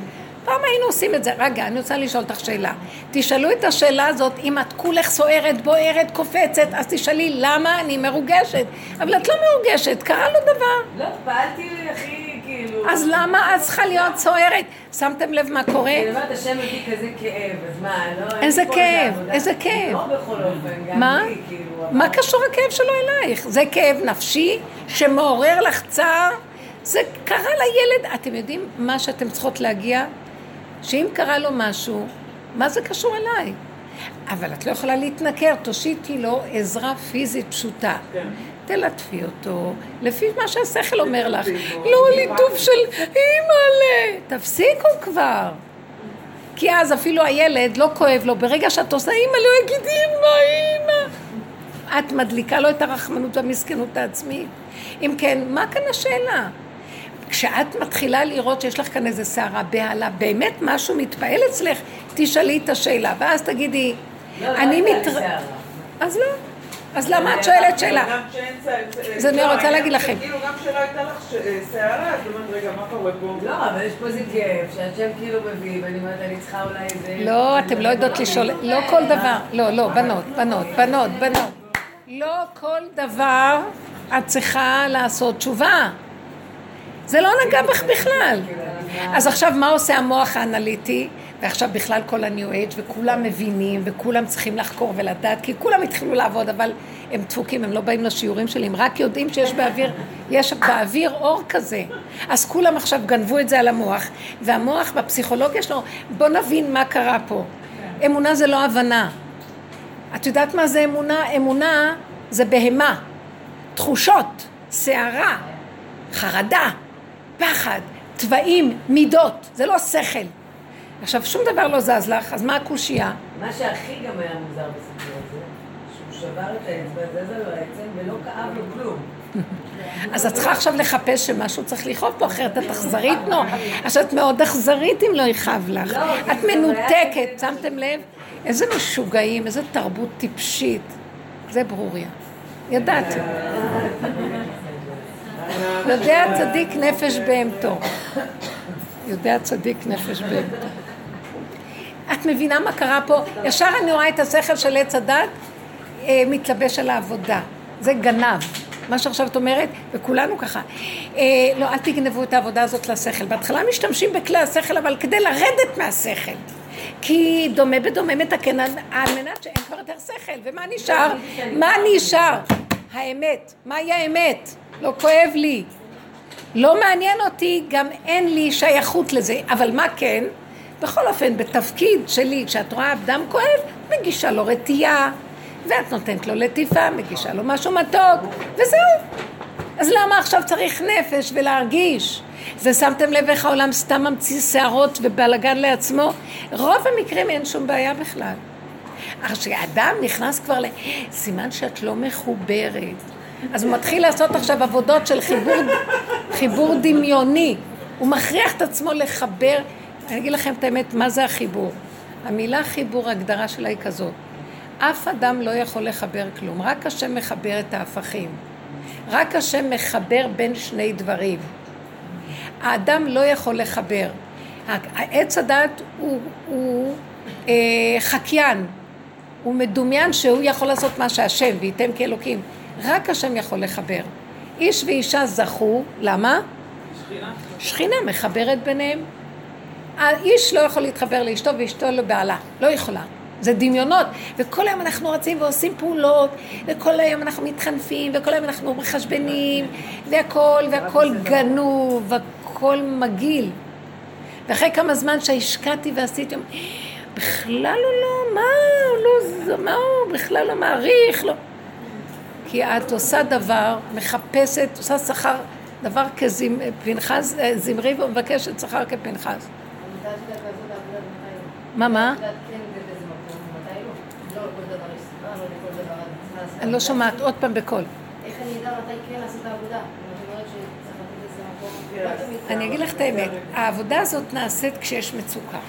[SPEAKER 1] פעם היינו עושים את זה. רגע, אני רוצה לשאול אותך שאלה. תשאלו את השאלה הזאת, אם את כולך סוערת, בוערת, קופצת, אז תשאלי למה אני מרוגשת. אבל את לא מרוגשת, קרה לו דבר.
[SPEAKER 5] לא, פעלתי הכי, כאילו...
[SPEAKER 1] אז למה את צריכה להיות סוערת? שמתם לב מה קורה?
[SPEAKER 5] אני אומרת, השם מביא כזה כאב, אז מה, לא...
[SPEAKER 1] איזה כאב? איזה כאב?
[SPEAKER 5] לא בכל אופן, גם
[SPEAKER 1] מה?
[SPEAKER 5] לי, כאילו...
[SPEAKER 1] מה קשור הכאב שלו אלייך? זה כאב נפשי שמעורר לך צער? זה קרה לילד, אתם יודעים מה שאתם צריכות להגיע? שאם קרה לו משהו, מה זה קשור אליי? אבל את לא יכולה להתנכר, תושיטי לו עזרה פיזית פשוטה.
[SPEAKER 3] כן.
[SPEAKER 1] תלטפי אותו, לפי מה שהשכל אומר לך. לא ליטוף של אימא'לה, תפסיקו כבר. כי אז אפילו הילד לא כואב לו, ברגע שאת עושה אימא, לא יגיד אימא, אימא. את מדליקה לו את הרחמנות והמסכנות העצמית. אם כן, מה כאן השאלה? כשאת מתחילה לראות שיש לך כאן איזה סערה, בהלה, באמת משהו מתפעל אצלך, תשאלי את השאלה, ואז תגידי,
[SPEAKER 5] לא, לא
[SPEAKER 1] אני מתר...
[SPEAKER 5] שערה.
[SPEAKER 1] אז לא. אז למה את שואלת שאלה? אז אני
[SPEAKER 3] לא,
[SPEAKER 1] רוצה להגיד לכם.
[SPEAKER 3] שכאילו גם כשלא הייתה לך ש- אה, שערה, אז אומרת, רגע, מה קורה פה?
[SPEAKER 5] לא, אבל יש פה איזה כאב שהשם כאילו מביא, ואני אומרת, אני צריכה אולי איזה...
[SPEAKER 1] לא, אתם לא יודעות לשאול, לא כל דבר, לא, לא, בנות, בנות, בנות, בנות. לא כל דבר את צריכה לעשות תשובה. זה לא נגע בך בכלל. אז עכשיו מה עושה המוח האנליטי? ועכשיו בכלל כל ה-new age, וכולם מבינים, וכולם צריכים לחקור ולדעת, כי כולם התחילו לעבוד, אבל הם דפוקים, הם לא באים לשיעורים שלי, הם רק יודעים שיש באוויר, יש באוויר אור כזה. אז כולם עכשיו גנבו את זה על המוח, והמוח בפסיכולוגיה שלו, בוא נבין מה קרה פה. אמונה זה לא הבנה. את יודעת מה זה אמונה? אמונה זה בהמה, תחושות, סערה, חרדה, פחד, תוואים, מידות, זה לא שכל. עכשיו, שום דבר לא זז לך, אז מה הקושייה?
[SPEAKER 5] מה שהכי גם היה מוזר בסיפור הזה, שהוא שבר את האצבע, זז לו העצם ולא כאב לו כלום.
[SPEAKER 1] אז את צריכה עכשיו לחפש שמשהו צריך לכאוב פה, אחרת את אכזרית נו. עכשיו את מאוד אכזרית אם לא יכאב לך.
[SPEAKER 5] לא,
[SPEAKER 1] את
[SPEAKER 5] זה
[SPEAKER 1] מנותקת, שמתם לב? איזה משוגעים, איזה תרבות טיפשית. זה ברוריה. ידעתי. יודע צדיק נפש בהמתו. יודע צדיק נפש בהמתו. את מבינה מה קרה פה? ישר אני רואה את השכל של עץ הדת אה, מתלבש על העבודה. זה גנב. מה שעכשיו את אומרת, וכולנו ככה. אה, לא, אל תגנבו את העבודה הזאת לשכל. בהתחלה משתמשים בכלי השכל, אבל כדי לרדת מהשכל. כי דומה בדומה מתקן על על מנת שאין כבר יותר שכל. ומה נשאר? מה נשאר? האמת. מהי האמת? לא כואב לי. לא מעניין אותי, גם אין לי שייכות לזה. אבל מה כן? בכל אופן, בתפקיד שלי, כשאת רואה אדם כואב, מגישה לו רטייה, ואת נותנת לו לטיפה, מגישה לו משהו מתוק, וזהו. אז למה עכשיו צריך נפש ולהרגיש? זה שמתם לב איך העולם סתם ממציא שערות ובלאגן לעצמו? רוב המקרים אין שום בעיה בכלל. אבל כשאדם נכנס כבר ל... סימן שאת לא מחוברת. אז הוא מתחיל לעשות עכשיו עבודות של חיבור, חיבור דמיוני. הוא מכריח את עצמו לחבר. אני אגיד לכם את האמת, מה זה החיבור? המילה חיבור, ההגדרה שלה היא כזאת. אף אדם לא יכול לחבר כלום, רק השם מחבר את ההפכים. רק השם מחבר בין שני דברים. האדם לא יכול לחבר. העץ הדת הוא, הוא אה, חקיין, הוא מדומיין שהוא יכול לעשות מה שהשם, וייתם כאלוקים. רק השם יכול לחבר. איש ואישה זכו, למה? שכינה מחברת ביניהם. האיש לא יכול להתחבר לאשתו ואשתו לבעלה, לא יכולה. זה דמיונות, וכל היום אנחנו רצים ועושים פעולות, וכל היום אנחנו מתחנפים, וכל היום אנחנו מחשבנים, והכל, והכל גנוב, והכל מגעיל. ואחרי כמה זמן שהשקעתי ועשיתי, בכלל הוא לא, מה, הוא לא, מה הוא בכלל לא מעריך, לא. כי את עושה דבר, מחפשת, עושה שכר, דבר כפנחס, זמרי ומבקשת שכר כפנחס. מה, מה? אני לא שומעת, עוד פעם בקול.
[SPEAKER 6] איך אני אדע מתי כן לעשות העבודה? אם
[SPEAKER 1] אני אגיד לך את האמת, העבודה הזאת נעשית כשיש מצוקה.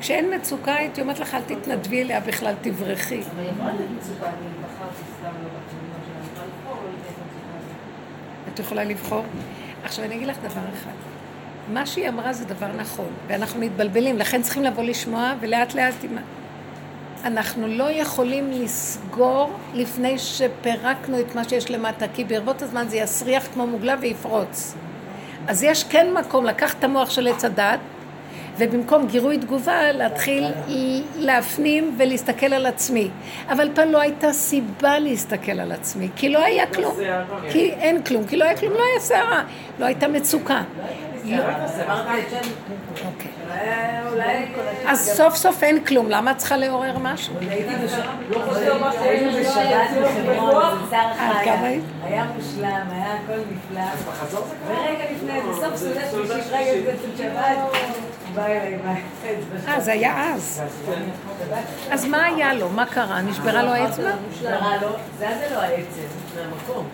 [SPEAKER 1] כשאין מצוקה, הייתי אומרת לך, אל תתנדבי אליה בכלל, תברחי.
[SPEAKER 6] אבל יכולה להיות מצוקה, אני בחרתי סתם לא בכתובים שאני יכולה לבחור לא לתת מצוקה הזאת.
[SPEAKER 1] את יכולה לבחור. עכשיו אני אגיד לך דבר אחד. מה שהיא אמרה זה דבר נכון, ואנחנו מתבלבלים, לכן צריכים לבוא לשמוע ולאט לאט. אנחנו לא יכולים לסגור לפני שפירקנו את מה שיש למטה, כי ברבות הזמן זה יסריח כמו מוגלה ויפרוץ. אז יש כן מקום לקחת את המוח של עץ הדת, ובמקום גירוי תגובה להתחיל להפנים ולהסתכל על עצמי. אבל פעם לא הייתה סיבה להסתכל על עצמי, כי לא היה כלום. כי אין כלום, כי לא היה כלום, לא היה סערה, לא הייתה מצוקה.
[SPEAKER 5] שם,
[SPEAKER 1] אוקיי. אז סוף סוף אין כלום, למה את צריכה לעורר משהו?
[SPEAKER 5] הייתי בשבת, לא חושב מה שהיינו בשבת בחברון, אצל שר
[SPEAKER 1] אה. היית?
[SPEAKER 5] היה מושלם, היה הכל נפלא. ורגע לפני זה, סוף סעודת שלישית, רגע לפני שבת, בא אליי
[SPEAKER 1] אה, זה היה אז. אז מה היה לו? מה קרה? נשברה לו האצבע?
[SPEAKER 5] נראה לו, זזה לו העצם מהמקום.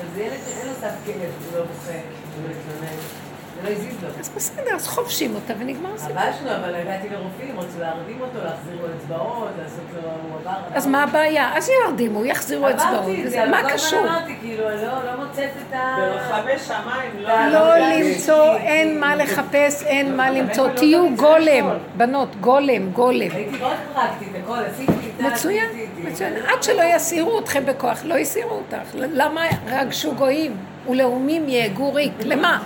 [SPEAKER 5] אז זה ילד שאין לו סף כלב, הוא לא בוכה, הוא לא מתלונן. זה לא הזיז לו.
[SPEAKER 1] אז בסדר, אז חובשים אותה ונגמר הסיפור.
[SPEAKER 5] חבל שלו, אבל הגעתי לרופאים, רצו להרדים אותו, להחזיר לו אצבעות, לעשות לו, הוא עבר...
[SPEAKER 1] אז מה הבעיה? אז ירדימו, יחזירו אצבעות.
[SPEAKER 5] אבל
[SPEAKER 1] מה
[SPEAKER 5] כל הזמן
[SPEAKER 1] קשור?
[SPEAKER 5] אמרתי, כאילו, אני לא לא מוצאת את ה...
[SPEAKER 3] ברחבי שמיים לא...
[SPEAKER 1] לא
[SPEAKER 3] היה
[SPEAKER 1] למצוא, אין מה לחפש, אין מה למצוא. תהיו גולם, בנות, גולם, גולם.
[SPEAKER 5] הייתי מאוד פרקטית, הכל, עשיתי כיתה,
[SPEAKER 1] מצוין. מצוין. עד שלא יסירו אתכם בכוח, לא יסירו אותך. למה רגשו גויים? ולאומים יהגו ריק. למה?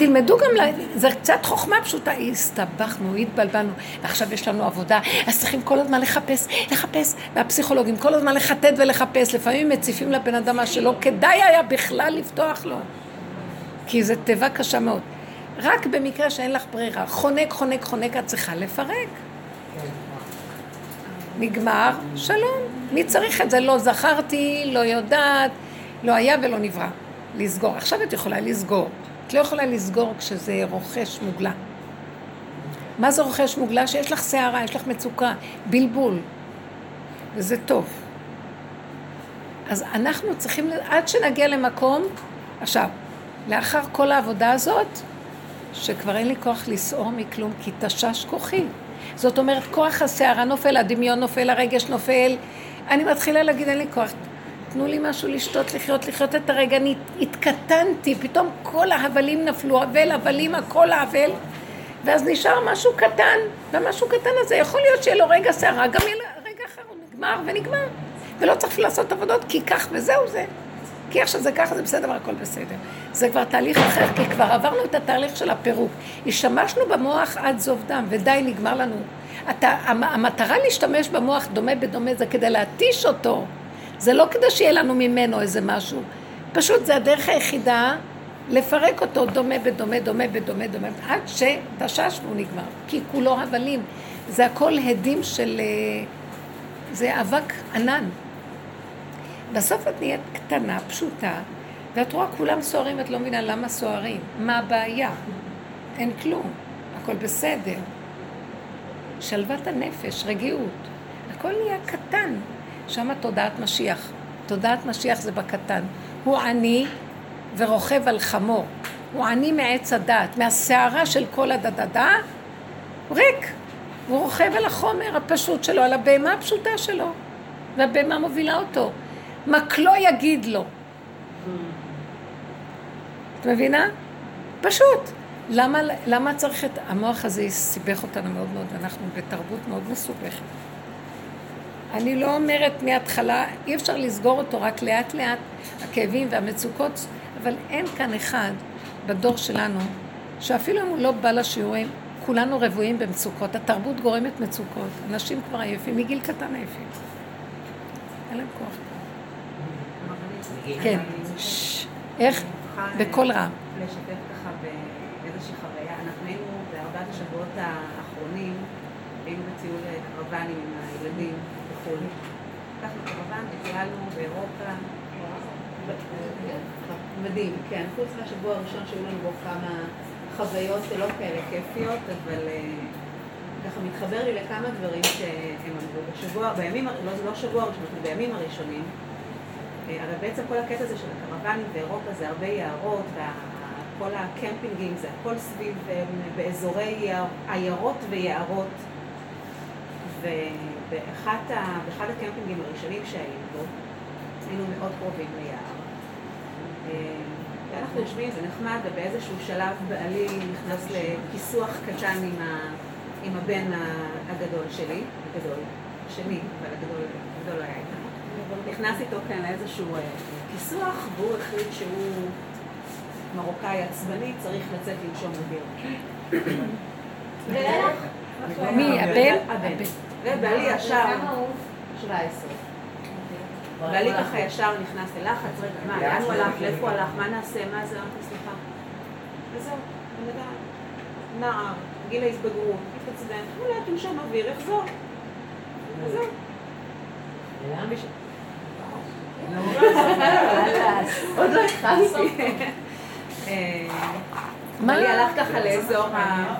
[SPEAKER 1] תלמדו גם, ל- זה קצת חוכמה פשוטה, הסתבכנו, התבלבלנו, ועכשיו יש לנו עבודה, אז צריכים כל הזמן לחפש, לחפש, והפסיכולוגים כל הזמן לחטט ולחפש, לפעמים מציפים לבן אדם מה שלא כדאי היה בכלל לפתוח לו, כי זו תיבה קשה מאוד. רק במקרה שאין לך ברירה, חונק, חונק, חונק, את צריכה לפרק. נגמר, שלום. מי צריך את זה? לא זכרתי, לא יודעת, לא היה ולא נברא. לסגור. עכשיו את יכולה לסגור. את לא יכולה לסגור כשזה רוכש מוגלה. מה זה רוכש מוגלה? שיש לך שערה, יש לך מצוקה, בלבול. וזה טוב. אז אנחנו צריכים, עד שנגיע למקום, עכשיו, לאחר כל העבודה הזאת, שכבר אין לי כוח לסעור מכלום, כי תשש כוחי. זאת אומרת, כוח הסערה נופל, הדמיון נופל, הרגש נופל. אני מתחילה להגיד, אין לי כוח. תנו לי משהו לשתות, לחיות, לחיות את הרגע. אני התקטנתי, פתאום כל ההבלים נפלו, אבל, הבלים, הכל האבל. ואז נשאר משהו קטן, והמשהו קטן הזה, יכול להיות שיהיה לו רגע סערה, גם יהיה לו רגע אחר, הוא נגמר ונגמר. ולא צריך לעשות עבודות, כי כך וזהו זה. כי עכשיו זה ככה, זה בסדר והכל בסדר. זה כבר תהליך אחר, כי כבר עברנו את התהליך של הפירוק. השתמשנו במוח עד זוב דם, ודי, נגמר לנו. אתה, המטרה להשתמש במוח דומה בדומה זה כדי להתיש אותו. זה לא כדי שיהיה לנו ממנו איזה משהו. פשוט זה הדרך היחידה לפרק אותו דומה בדומה, דומה בדומה, דומה, עד שתשש והוא נגמר. כי כולו הבלים. זה הכל הדים של... אה, זה אבק ענן. בסוף את נהיית קטנה, פשוטה, ואת רואה כולם סוערים, את לא מבינה למה סוערים. מה הבעיה? אין כלום, הכל בסדר. שלוות הנפש, רגיעות. הכל נהיה קטן. שם תודעת משיח. תודעת משיח זה בקטן. הוא עני ורוכב על חמור. הוא עני מעץ הדעת, מהסערה של כל הדדדה, ריק. הוא רוכב על החומר הפשוט שלו, על הבהמה הפשוטה שלו. והבהמה מובילה אותו. מקלו יגיד לו. את מבינה? פשוט. למה, למה צריך את... המוח הזה סיבך אותנו מאוד מאוד, ואנחנו בתרבות מאוד מסובכת. אני לא אומרת מההתחלה, אי אפשר לסגור אותו רק לאט לאט, הכאבים והמצוקות, אבל אין כאן אחד בדור שלנו, שאפילו אם הוא לא בא לשיעורים, כולנו רבועים במצוקות. התרבות גורמת מצוקות. אנשים כבר עייפים, מגיל קטן עייפים. אין להם כוח. כן. איך? בקול רם.
[SPEAKER 7] לשתף ככה באיזושהי חוויה. אנחנו היינו בארבעת השבועות האחרונים, היינו בטיול קרוונים עם הילדים בחו"ל. לקחנו קרוון וטיילנו באירופה. מדהים, כן. חוץ מהשבוע הראשון שהיו לנו בו כמה חוויות לא כאלה כיפיות, אבל ככה מתחבר לי לכמה דברים שהם אמרו. בשבוע, בימים, לא, לא שבוע ראשון, בימים הראשונים, אבל בעצם כל הקטע הזה של הקרוונים באירופה זה הרבה יערות, וכל הקמפינגים זה הכל סביב באזורי עיירות ויערות. ובאחד הקמפינגים הראשונים שהיינו בו, היינו מאוד קרובים ליער. ואנחנו יושבים, זה נחמד, ובאיזשהו שלב בעלי נכנס לכיסוח קטן עם, ה, עם הבן הגדול שלי, הגדול, שלי, אבל הגדול, הגדול לא היה איתנו. נכנס איתו כאן לאיזשהו כיסוח, והוא החליט שהוא מרוקאי עצבני, צריך לצאת לנשום אוויר.
[SPEAKER 1] מי, הבן?
[SPEAKER 7] הבן. ובעלי ישר... כמה הוא? 17. בעלי ככה ישר נכנס ללחץ, רגע, מה, לאן הוא הלך, לאיפה הוא הלך, מה נעשה, מה זה, אמרתי, סליחה. וזהו, אני יודעת, נער, גיל ההתבגרות, התעצבן, אולי תנשום אוויר, יחזור. וזהו. עוד לא התחלתי. מה? לי הלך ככה לאזור ה...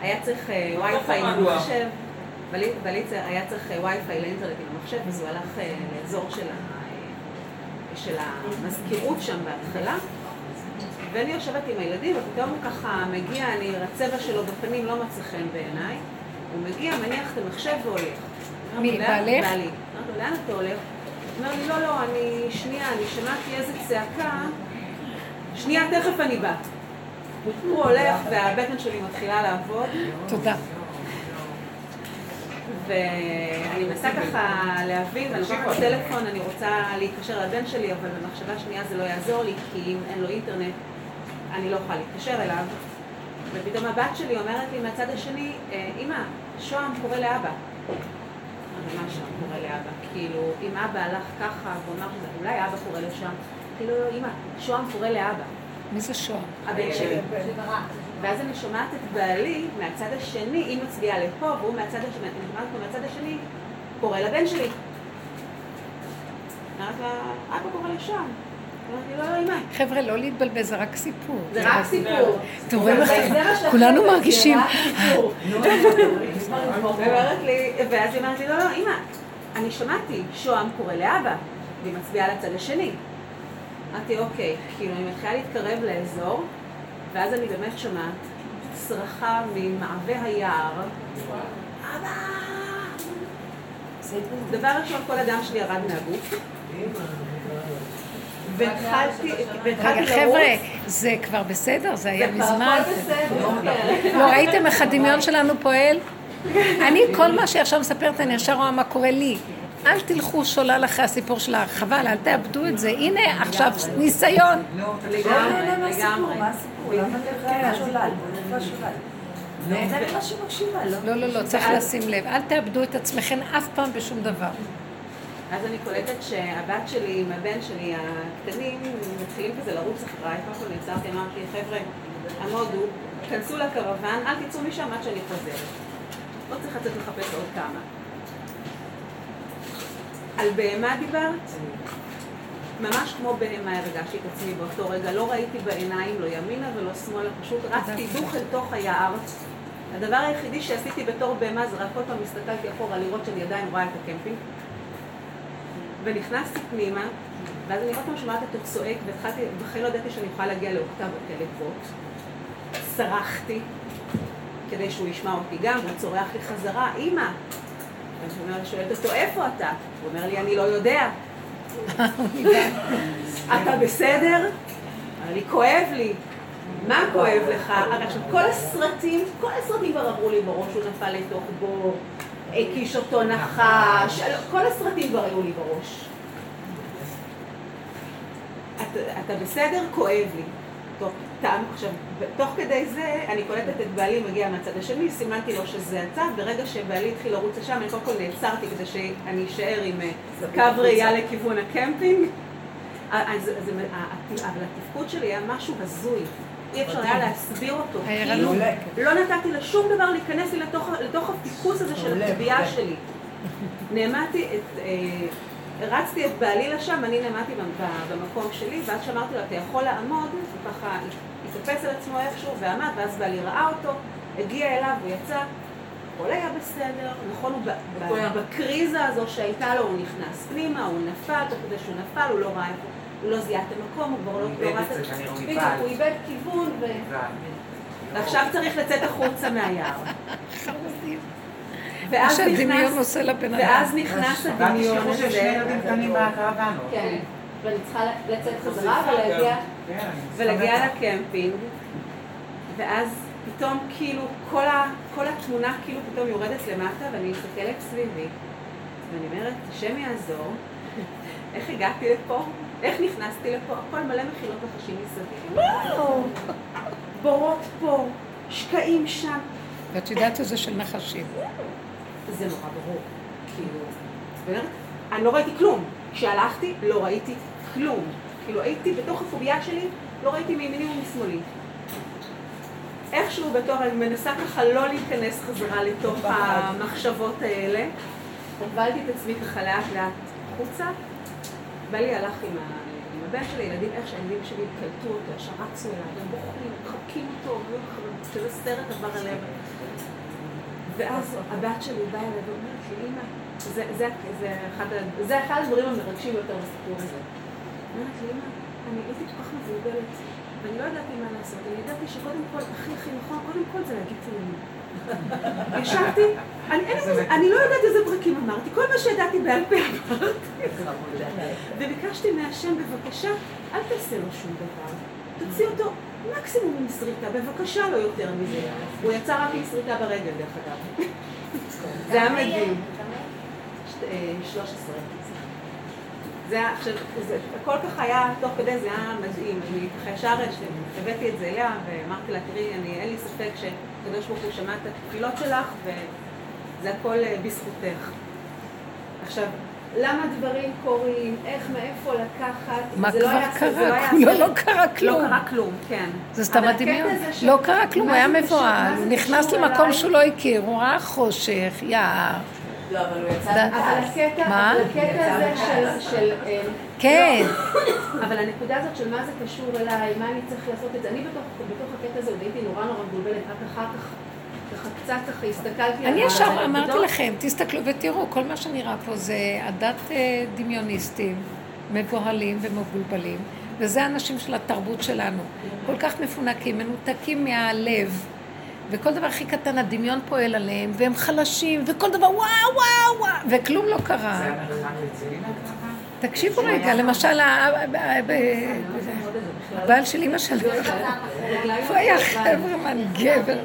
[SPEAKER 7] היה צריך וי-פיי למחשב, ולי היה צריך וי-פיי לאינטרנט עם המחשב, אז הוא הלך לאזור של המזכירות שם בהתחלה, ואני יושבת עם הילדים, ופתאום הוא ככה מגיע, אני, הצבע שלו בפנים לא מצא חן בעיניי, הוא מגיע, מניח את המחשב והולך.
[SPEAKER 1] מי, בעלך?
[SPEAKER 7] בעלי. אמרתי לאן אתה הולך? הוא אומר לי, לא, לא, אני, שנייה, אני שמעתי איזה צעקה, שנייה, תכף אני בא. הוא הולך והבטן שלי מתחילה לעבוד.
[SPEAKER 1] תודה.
[SPEAKER 7] ואני מנסה ככה להבין, ואני לוקחת טלפון, אני רוצה להתקשר לבן שלי, אבל במחשבה שנייה זה לא יעזור לי, כי אם אין לו אינטרנט, אני לא יכולה להתקשר אליו. ופתאום הבת שלי אומרת לי מהצד השני, אמא, שוהם קורא לאבא. אבל מה שוהם קורא לאבא? כאילו, אם אבא הלך ככה, והוא אמר שזה, אולי אבא קורא לשוהם. כאילו, אמא, שוהם קורא לאבא.
[SPEAKER 1] מי זה שוהם?
[SPEAKER 7] הבן שלי. ואז אני שומעת את בעלי מהצד השני, היא מצביעה לפה, והוא מהצד השני, אני שומעת אותו מהצד השני, קורא לבן שלי. אמרת לה, אבא קורא לשם.
[SPEAKER 1] חבר'ה, לא להתבלבל, זה רק סיפור.
[SPEAKER 7] זה רק סיפור.
[SPEAKER 1] אתם רואים איך כולנו מרגישים.
[SPEAKER 7] ואז היא אומרת לי, לא, לא, אמא, אני שמעתי, שוהם קורא לאבא. והיא מצביעה לצד השני. אמרתי, אוקיי, כאילו, אני מתחילה להתקרב לאזור, ואז אני באמת שומעת צרחה ממעבה היער. אבא! דבר ראשון, כל הדם שלי ירד מהגוף. והתחלתי לרוץ.
[SPEAKER 1] חבר'ה, זה כבר בסדר? זה היה מזמן.
[SPEAKER 7] כן.
[SPEAKER 1] לא, ראיתם איך הדמיון שלנו פועל? אני, כל מה שעכשיו מספרת, אני ישר רואה מה קורה לי. אל תלכו שולל אחרי הסיפור שלך, חבל, אל תאבדו את זה. הנה, עכשיו ניסיון.
[SPEAKER 7] לגמרי,
[SPEAKER 2] מה הסיפור?
[SPEAKER 7] לגמרי.
[SPEAKER 2] לא?
[SPEAKER 1] לא, לא, לא, צריך לשים לב. אל תאבדו את עצמכם אף פעם בשום דבר.
[SPEAKER 7] אז אני קולטת שהבת שלי עם הבן שלי הקטנים מתחילים כזה לרוץ אחריי. קודם כל נעצרתי, אמרתי, חבר'ה, עמודו, כנסו לקרוון, אל תצאו משם עד שאני חוזרת. לא צריך לצאת לחפש עוד כמה. על בהמה דיברת? ממש כמו בהמה הרגשתי את עצמי באותו רגע. לא ראיתי בעיניים, לא ימינה ולא שמאלה, פשוט רצתי דוך אל תוך היער. הדבר היחידי שעשיתי בתור בהמה זה רק כל פעם הסתכלתי אחורה לראות שאני עדיין רואה את הקמפינג. ונכנסתי פנימה, ואז אני עוד פעם שומעת אותו צועק, והתחלתי, בכלל לא ידעתי שאני יכולה להגיע לאוקטבות כאלה גבוהות. צרחתי, כדי שהוא ישמע אותי גם, הוא צורח לי חזרה, אימא. ואני שואלת אותו, איפה אתה? הוא אומר לי, אני לא יודע. אתה בסדר? לי, כואב לי. מה כואב לך? עכשיו, כל הסרטים, כל הסרטים כבר עברו לי בראש, הוא נפל לתוך בור, הקיש אותו נחש, כל הסרטים כבר היו לי בראש. אתה בסדר? כואב לי. טוב, טעם, עכשיו, תוך כדי זה, אני קולטת את בעלי מגיע מהצד השני, סימנתי לו שזה הצד, ברגע שבעלי התחיל לרוץ לשם, אני קודם כל נעצרתי כדי שאני אשאר עם אה, קו ראייה לכיוון הקמפינג. אה, אז, אז, אבל התפקוד שלי היה משהו הזוי. אי אפשר היה להסביר אותו. כאילו, לא נתתי לשום דבר להיכנס לי לתוך, לתוך הפיקוס הזה של הטביעה שלי. נעמדתי את... אה, רצתי את בעלי לשם, אני נעמדתי במקום שלי, ואז שאמרתי לו, אתה יכול לעמוד, הוא ככה התאפס על עצמו איכשהו ועמד, ואז בעלי ראה אותו, הגיע אליו, הוא יצא, הכל היה בסדר, נכון, הוא ב- ב- בקריזה הזו שהייתה לו, הוא נכנס פנימה, הוא נפל, תוך כדי שהוא נפל, הוא לא ראה איפה, הוא לא זיהה את המקום, הוא כבר לא לא ראה את
[SPEAKER 8] זה, הוא
[SPEAKER 7] איבד כיוון. ועכשיו צריך לצאת החוצה מהיער. ואז נכנס. ואז נכנס הדמיון
[SPEAKER 8] שני
[SPEAKER 7] הזה.
[SPEAKER 8] ילדים קטנים בקרוון.
[SPEAKER 7] כן, ואני צריכה לצאת חזרה ולהגיע,
[SPEAKER 8] כן.
[SPEAKER 7] לקמפינג, ואז פתאום כאילו כל, התמונה כאילו פתאום יורדת למטה, ואני מסתכלת סביבי, ואני אומרת, השם יעזור, איך הגעתי לפה? איך נכנסתי לפה? הכל מלא מחילות וחשים מסביב. בורות פה, שקעים שם.
[SPEAKER 1] ואת יודעת שזה של נחשים.
[SPEAKER 7] זה נורא ברור, כאילו, באמת, אני לא ראיתי כלום. כשהלכתי, לא ראיתי כלום. כאילו, הייתי בתוך הפוביה שלי, לא ראיתי מימיני ומשמאלי. איכשהו בתור, אני מנסה ככה לא להיכנס חזרה לתוך המחשבות האלה. הובלתי את עצמי ככה לאט לאט החוצה. בעלי הלך עם, ה... עם הבן שלי, ילדים, איך שהילדים שלי קלטו אותו, ישר רצו אליו, הם בוכים, מחבקים אותו, כזה סרט עבר עליהם. ואז הבת שלי באה אליי ואומרת לי, אמא, זה, זה, זה, אחד, זה אחד הדברים המרגשים ביותר בסיפור הזה. אומרת לי, אמא, אני הייתי כל כך מבולבלת, ואני לא ידעתי מה לעשות. אני ידעתי שקודם כל, הכי הכי נכון, קודם כל זה להגיד תהילים. ישבתי, אני לא יודעת איזה פרקים אמרתי, כל מה שידעתי בעל פה אמרתי. וביקשתי מהשם, בבקשה, אל תעשה לו שום דבר. תוציא אותו מקסימום עם שריטה, בבקשה, לא יותר מזה. הוא יצא רק עם שריטה ברגל, דרך אגב. זה היה מדהים. ש- אה, 13. זה היה, עכשיו, זה הכל ככה היה, תוך כדי זה היה מדהים. אני ככה ישר הבאתי את זה אליה, ואמרתי לה, תראי, אני, אין לי ספק שקדוש ברוך הוא שמע את התפילות שלך, וזה הכל אה, בזכותך. עכשיו, למה דברים קורים, איך, מאיפה לקחת,
[SPEAKER 1] מה
[SPEAKER 7] זה לא
[SPEAKER 1] כבר
[SPEAKER 7] היה- זה לא
[SPEAKER 1] קרה? כולו
[SPEAKER 7] סרט.
[SPEAKER 1] לא קרה כלום.
[SPEAKER 7] לא קרה כלום, כן.
[SPEAKER 1] זה סתם הדמיון.
[SPEAKER 7] של-
[SPEAKER 1] לא קרה כלום, היה מבוהל. נכנס למקום
[SPEAKER 7] אליי?
[SPEAKER 1] שהוא לא הכיר, הוא ראה חושך, יער.
[SPEAKER 2] לא, אבל הוא יצא...
[SPEAKER 1] ד-
[SPEAKER 7] אבל הקטע, הזה של, אה,
[SPEAKER 1] כן.
[SPEAKER 7] לא, אבל הנקודה הזאת של מה זה קשור אליי, מה אני צריך לעשות את זה, אני בתוך, בתוך הקטע הזה עוד הייתי נורא נורא מבולבלת, רק אחר כך, ככה קצת ככה הסתכלתי
[SPEAKER 1] אני
[SPEAKER 7] ה-
[SPEAKER 1] ישר אמרתי. לכם, תסתכלו ותראו, כל מה שנראה פה זה הדת אה, דמיוניסטים. מבוהלים ומבולבלים, וזה האנשים של התרבות שלנו. כל כך מפונקים, מנותקים מהלב, וכל דבר הכי קטן, הדמיון פועל עליהם, והם חלשים, וכל דבר וואו וואו וואו, וכלום לא קרה. תקשיבו רגע, למשל, הבעל של אימא שלי, איפה היה חברמן גבר?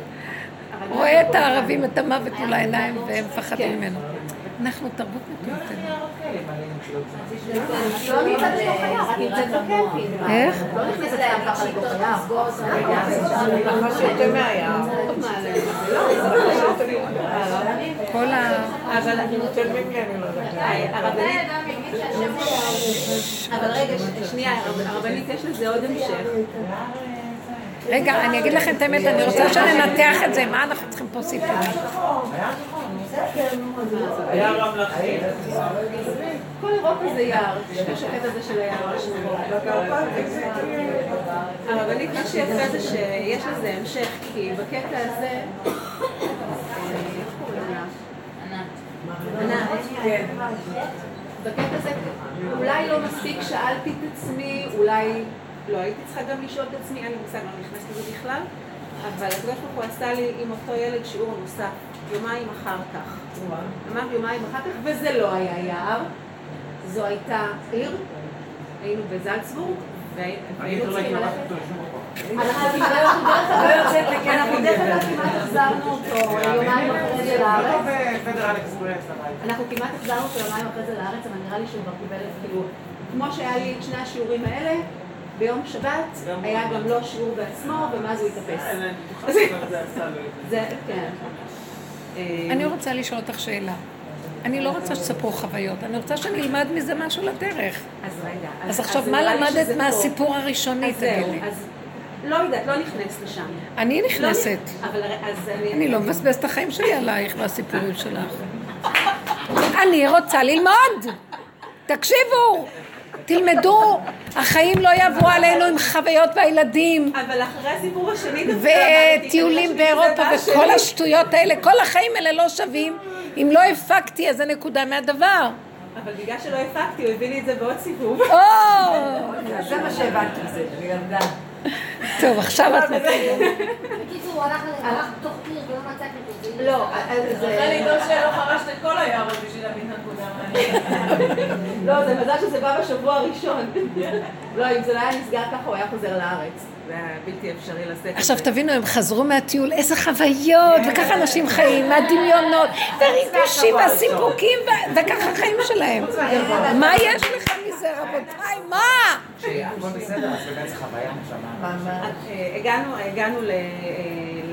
[SPEAKER 1] רואה את הערבים, את המוות מול העיניים, והם מפחדים ממנו. אנחנו תרבות מטומטמת.
[SPEAKER 8] לא.
[SPEAKER 1] איך?
[SPEAKER 8] לא. ככה
[SPEAKER 3] שיותר מהים.
[SPEAKER 1] כל ה...
[SPEAKER 7] אבל
[SPEAKER 3] משלמים לי, אני לא יודעת.
[SPEAKER 7] הרבנית,
[SPEAKER 8] אבל רגע,
[SPEAKER 7] שנייה, הרבנית, יש לזה עוד המשך.
[SPEAKER 1] רגע, אני אגיד לכם את האמת, אני רוצה שננתח את זה, מה אנחנו צריכים פה סיפור?
[SPEAKER 7] כל אירופה זה יער, יש הקטע הזה של היער. הרבנית, מה שיפה זה שיש לזה המשך, כי בקטע הזה... בקטע הזה אולי לא מספיק שאלתי את עצמי, אולי לא הייתי צריכה גם לשאול את עצמי, אין לי מושג, לא נכנסת לזה בכלל, אבל הקדוש ברוך הוא עשה לי עם אותו ילד שיעור נוסף, יומיים אחר כך. אמר יומיים אחר כך, וזה לא היה יער, זו הייתה עיר, היינו בזלצבורג, והיינו צריכים ללכת... אנחנו דרך אגב כמעט החזרנו אותו יומיים אחרי זה לארץ.
[SPEAKER 3] אקספרס.
[SPEAKER 8] אנחנו כמעט החזרנו אותו יומיים אחרי זה לארץ, אבל נראה לי שהוא כבר קיבל את כאילו... כמו שהיה לי את שני השיעורים האלה, ביום שבת היה גם לו שיעור בעצמו, ומאז הוא התאפס. זה, כן.
[SPEAKER 1] אני רוצה לשאול אותך שאלה. אני לא רוצה שתספרו חוויות, אני רוצה שנלמד מזה משהו לדרך.
[SPEAKER 7] אז רגע.
[SPEAKER 1] אז עכשיו, מה
[SPEAKER 7] לי
[SPEAKER 1] למדת מהסיפור הראשוני,
[SPEAKER 7] אז זהו,
[SPEAKER 1] תגידי?
[SPEAKER 7] אז לא יודעת, לא נכנסת לשם.
[SPEAKER 1] אני נכנסת.
[SPEAKER 7] לא, אבל אז אני...
[SPEAKER 1] אני לא מבזבז את החיים שלי עלייך והסיפורים שלך. אני רוצה ללמוד. תקשיבו, תלמדו, החיים לא יעברו עלינו עם חוויות והילדים.
[SPEAKER 7] אבל אחרי הסיפור השני דווקא אמרתי,
[SPEAKER 1] וטיולים באירופה וכל. השטויות האלה, כל החיים האלה לא שווים אם לא הפקתי איזה נקודה מהדבר.
[SPEAKER 7] אבל בגלל שלא הפקתי, הוא הביא לי את זה בעוד סיבוב.
[SPEAKER 1] או,
[SPEAKER 2] זה מה שהבנתי מזה, אני ילדה.
[SPEAKER 1] טוב, עכשיו את מתחילה.
[SPEAKER 8] בקיצור, הוא הלך בתוך עיר ולא מצא כלום.
[SPEAKER 7] לא, אז זה...
[SPEAKER 4] אחרי לדאוג שלא חרשת את כל היערות בשביל להבין את הנקודה המעניינת.
[SPEAKER 7] לא, זה מזל שזה בא בשבוע הראשון. לא, אם זה לא היה נסגר ככה, הוא היה חוזר לארץ. זה היה בלתי אפשרי לשאת את
[SPEAKER 1] עכשיו
[SPEAKER 7] זה.
[SPEAKER 1] תבינו, הם חזרו מהטיול, איזה חוויות, וככה אנשים חיים, מהדמיונות, והריגושים והסיפוקים, ו- וככה החיים שלהם. מה יש לך מזה, רבותיי? מה?
[SPEAKER 9] הכל בסדר, אז באמת זה חוויה נשמה.
[SPEAKER 7] אה, הגענו, אה,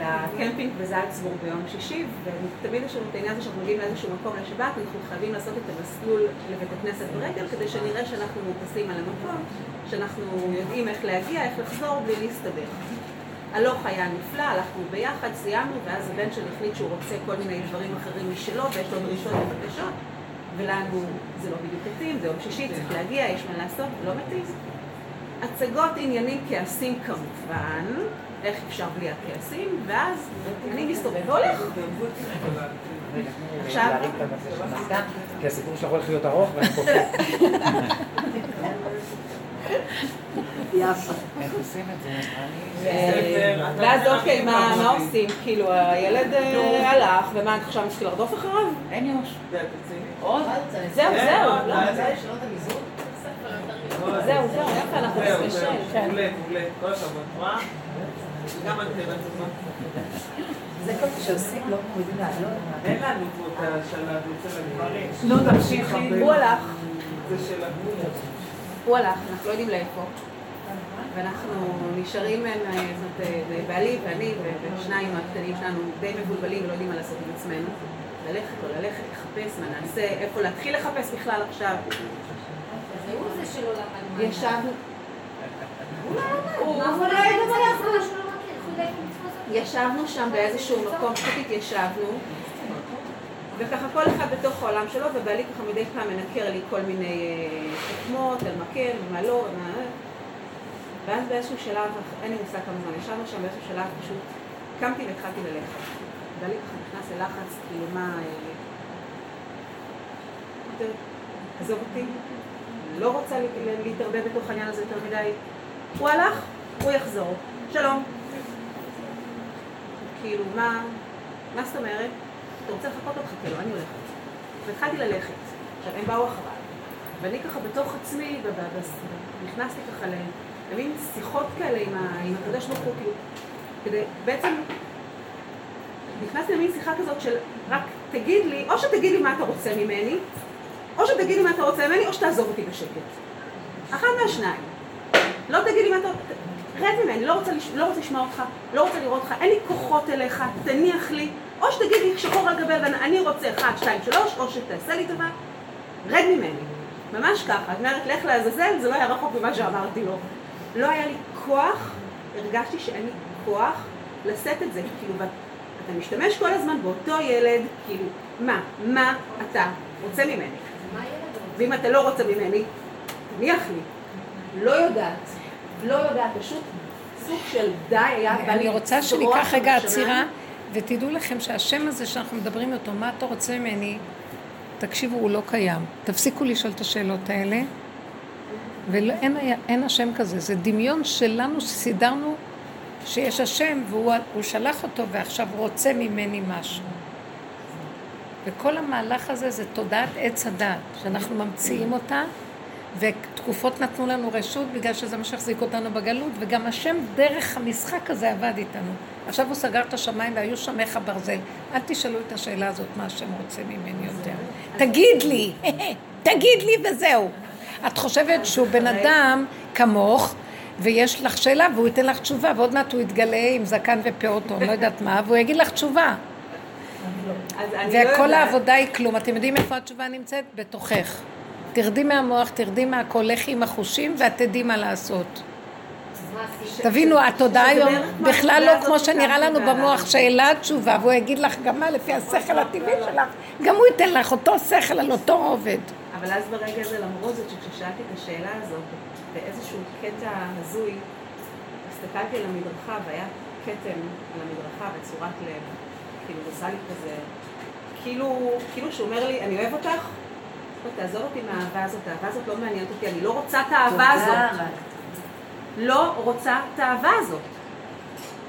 [SPEAKER 7] לקמפינג בזלצבורג ביום שישי, ותמיד יש לנו את העניין הזה שאנחנו מגיעים לאיזשהו מקום לשבת, אנחנו חייבים לעשות את המסלול לבית הכנסת ברגל, כדי שנראה שאנחנו מוטסים על המקום, שאנחנו יודעים איך להגיע, איך לחזור, בלי להסתבך. הלוך היה נפלא, הלכנו ביחד, סיימנו, ואז הבן שלי החליט שהוא רוצה כל מיני דברים אחרים משלו, ויש לו דרישות ובקשות, ולנו זה לא בדיוק מתאים, זה יום שישי, צריך להגיע, יש מה לעשות, לא מתאים. הצגות עניינים כעסים כמובן, איך אפשר בלי הכעסים, ואז אני מסתובב והולך. עכשיו-
[SPEAKER 9] כי הסיפור שלך הולך להיות ארוך ואני קופא. איך עושים את זה? אני-
[SPEAKER 7] ואז אוקיי, מה עושים? כאילו, הילד אה, הלך, ומה, עכשיו מתחיל לרדוף אחריו?
[SPEAKER 9] אין יוש.
[SPEAKER 7] עוד? זהו, זהו. לא,
[SPEAKER 3] לא,
[SPEAKER 7] זהו, זהו, יפה, אנחנו.
[SPEAKER 3] זהו,
[SPEAKER 7] כן.
[SPEAKER 3] מעולה, מעולה, כל הכבוד. גם.
[SPEAKER 2] זה כל מה שעושים, לא מורידים לעלות.
[SPEAKER 3] אין לנו פה את השלב אצל הגברים. לא, תמשיכי.
[SPEAKER 7] הוא הלך,
[SPEAKER 3] זה של הגבול.
[SPEAKER 7] הוא הלך, אנחנו לא יודעים לאיפה. ואנחנו נשארים, אה, זאת אה, בעלי ואני ושניים הקטנים שלנו די מבולבלים ולא יודעים מה לעשות עם עצמנו. ללכת, לא ללכת, לחפש, מה נעשה, איפה להתחיל לחפש בכלל עכשיו.
[SPEAKER 8] והוא זה שלא למד מה.
[SPEAKER 7] ישבנו,
[SPEAKER 8] הוא לא הוא הוא זאת?
[SPEAKER 7] ישבנו שם באיזשהו מקום, פשוט התיישבנו, וככה כל אחד בתוך העולם שלו, ובעלי ככה מדי פעם מנקר לי כל מיני אה, חוכמות, על מה כן, מה לא, מה... ואז באיזשהו שלב, אין לי מושג כמה זמן, ישבנו שם באיזשהו שלב, פשוט קמתי והתחלתי ללכת. בעלי ככה נכנס ללחץ, כאילו מה... אה, עזוב אותי, לא רוצה ל- להתערבב בתוך העניין הזה יותר מדי. הוא הלך, הוא יחזור. שלום. כאילו, מה, מה זאת אומרת? אתה רוצה לחכות לו? תחכה לו, אני הולכת. והתחלתי ללכת. עכשיו, הם באו אחריי. ואני ככה בתוך עצמי, נכנסתי ככה למין שיחות כאלה עם הקדוש ברוך הוא, כאילו, כדי בעצם, נכנסתי למין שיחה כזאת של רק תגיד לי, או שתגיד לי מה אתה רוצה ממני, או שתגיד לי מה אתה רוצה ממני, או שתעזוב אותי בשקט. אחת מהשניים. לא תגיד לי מה אתה... רד ממני, לא רוצה. לא רוצה לשמוע אותך, לא רוצה לראות אותך, אין לי כוחות אליך, תניח לי, או שתגיד לי שחור על גבי לבן, אני רוצה 1, 2, 3, או שתעשה לי טובה, רד ממני. ממש ככה. את אומרת, לך לעזאזל, זה לא היה רחוק ממה שאמרתי לו. לא היה לי כוח, הרגשתי שאין לי כוח לשאת את זה. כאילו, אתה משתמש כל הזמן באותו ילד, כאילו, מה, מה אתה רוצה ממני? ואם אתה לא רוצה ממני, תניח לי. לא יודעת, לא יודעת, פשוט סוג של די היה
[SPEAKER 1] אני רוצה שניקח רגע. עצירה, ותדעו לכם שהשם הזה שאנחנו מדברים אותו, מה אתה רוצה ממני? תקשיבו, הוא לא קיים. תפסיקו לשאול את השאלות האלה. ואין אין השם כזה, זה דמיון שלנו שסידרנו שיש השם והוא הוא שלח אותו ועכשיו רוצה ממני משהו. וכל המהלך הזה זה תודעת עץ הדת, שאנחנו ממציאים אותה, ותקופות נתנו לנו רשות בגלל שזה מה שהחזיק אותנו בגלות, וגם השם דרך המשחק הזה עבד איתנו. עכשיו הוא סגר את השמיים והיו שמך ברזל. אל תשאלו את השאלה הזאת, מה השם רוצה ממני יותר. תגיד לי, תגיד לי וזהו. את חושבת שהוא בן אדם כמוך, ויש לך שאלה והוא ייתן לך תשובה, ועוד מעט הוא יתגלה עם זקן ופאות או לא יודעת מה, והוא יגיד לך תשובה.
[SPEAKER 7] לא
[SPEAKER 1] וכל. העבודה היא כלום. אתם יודעים איפה התשובה נמצאת? בתוכך. תרדי מהמוח, תרדי מהכל, לכי עם החושים ואת תדעי מה לעשות. תבינו, התודעה היום בכלל לא כמו שנראה לנו במוח, שאלה תשובה, והוא יגיד לך גם מה לפי השכל הטבעי שלך, גם הוא ייתן לך אותו שכל על אותו רובד.
[SPEAKER 7] אבל אז ברגע הזה, למרות זאת, שכששאלתי את השאלה הזאת, באיזשהו קטע הזוי, הסתכלתי על המדרכה והיה כתם על המדרכה בצורת לב, כאילו עושה לי כזה, כאילו, כאילו שהוא אומר לי, אני אוהב אותך, תעזוב אותי מהאהבה הזאת, האהבה הזאת לא מעניינת אותי, אני לא רוצה את האהבה הזאת. לא רוצה את האהבה הזאת.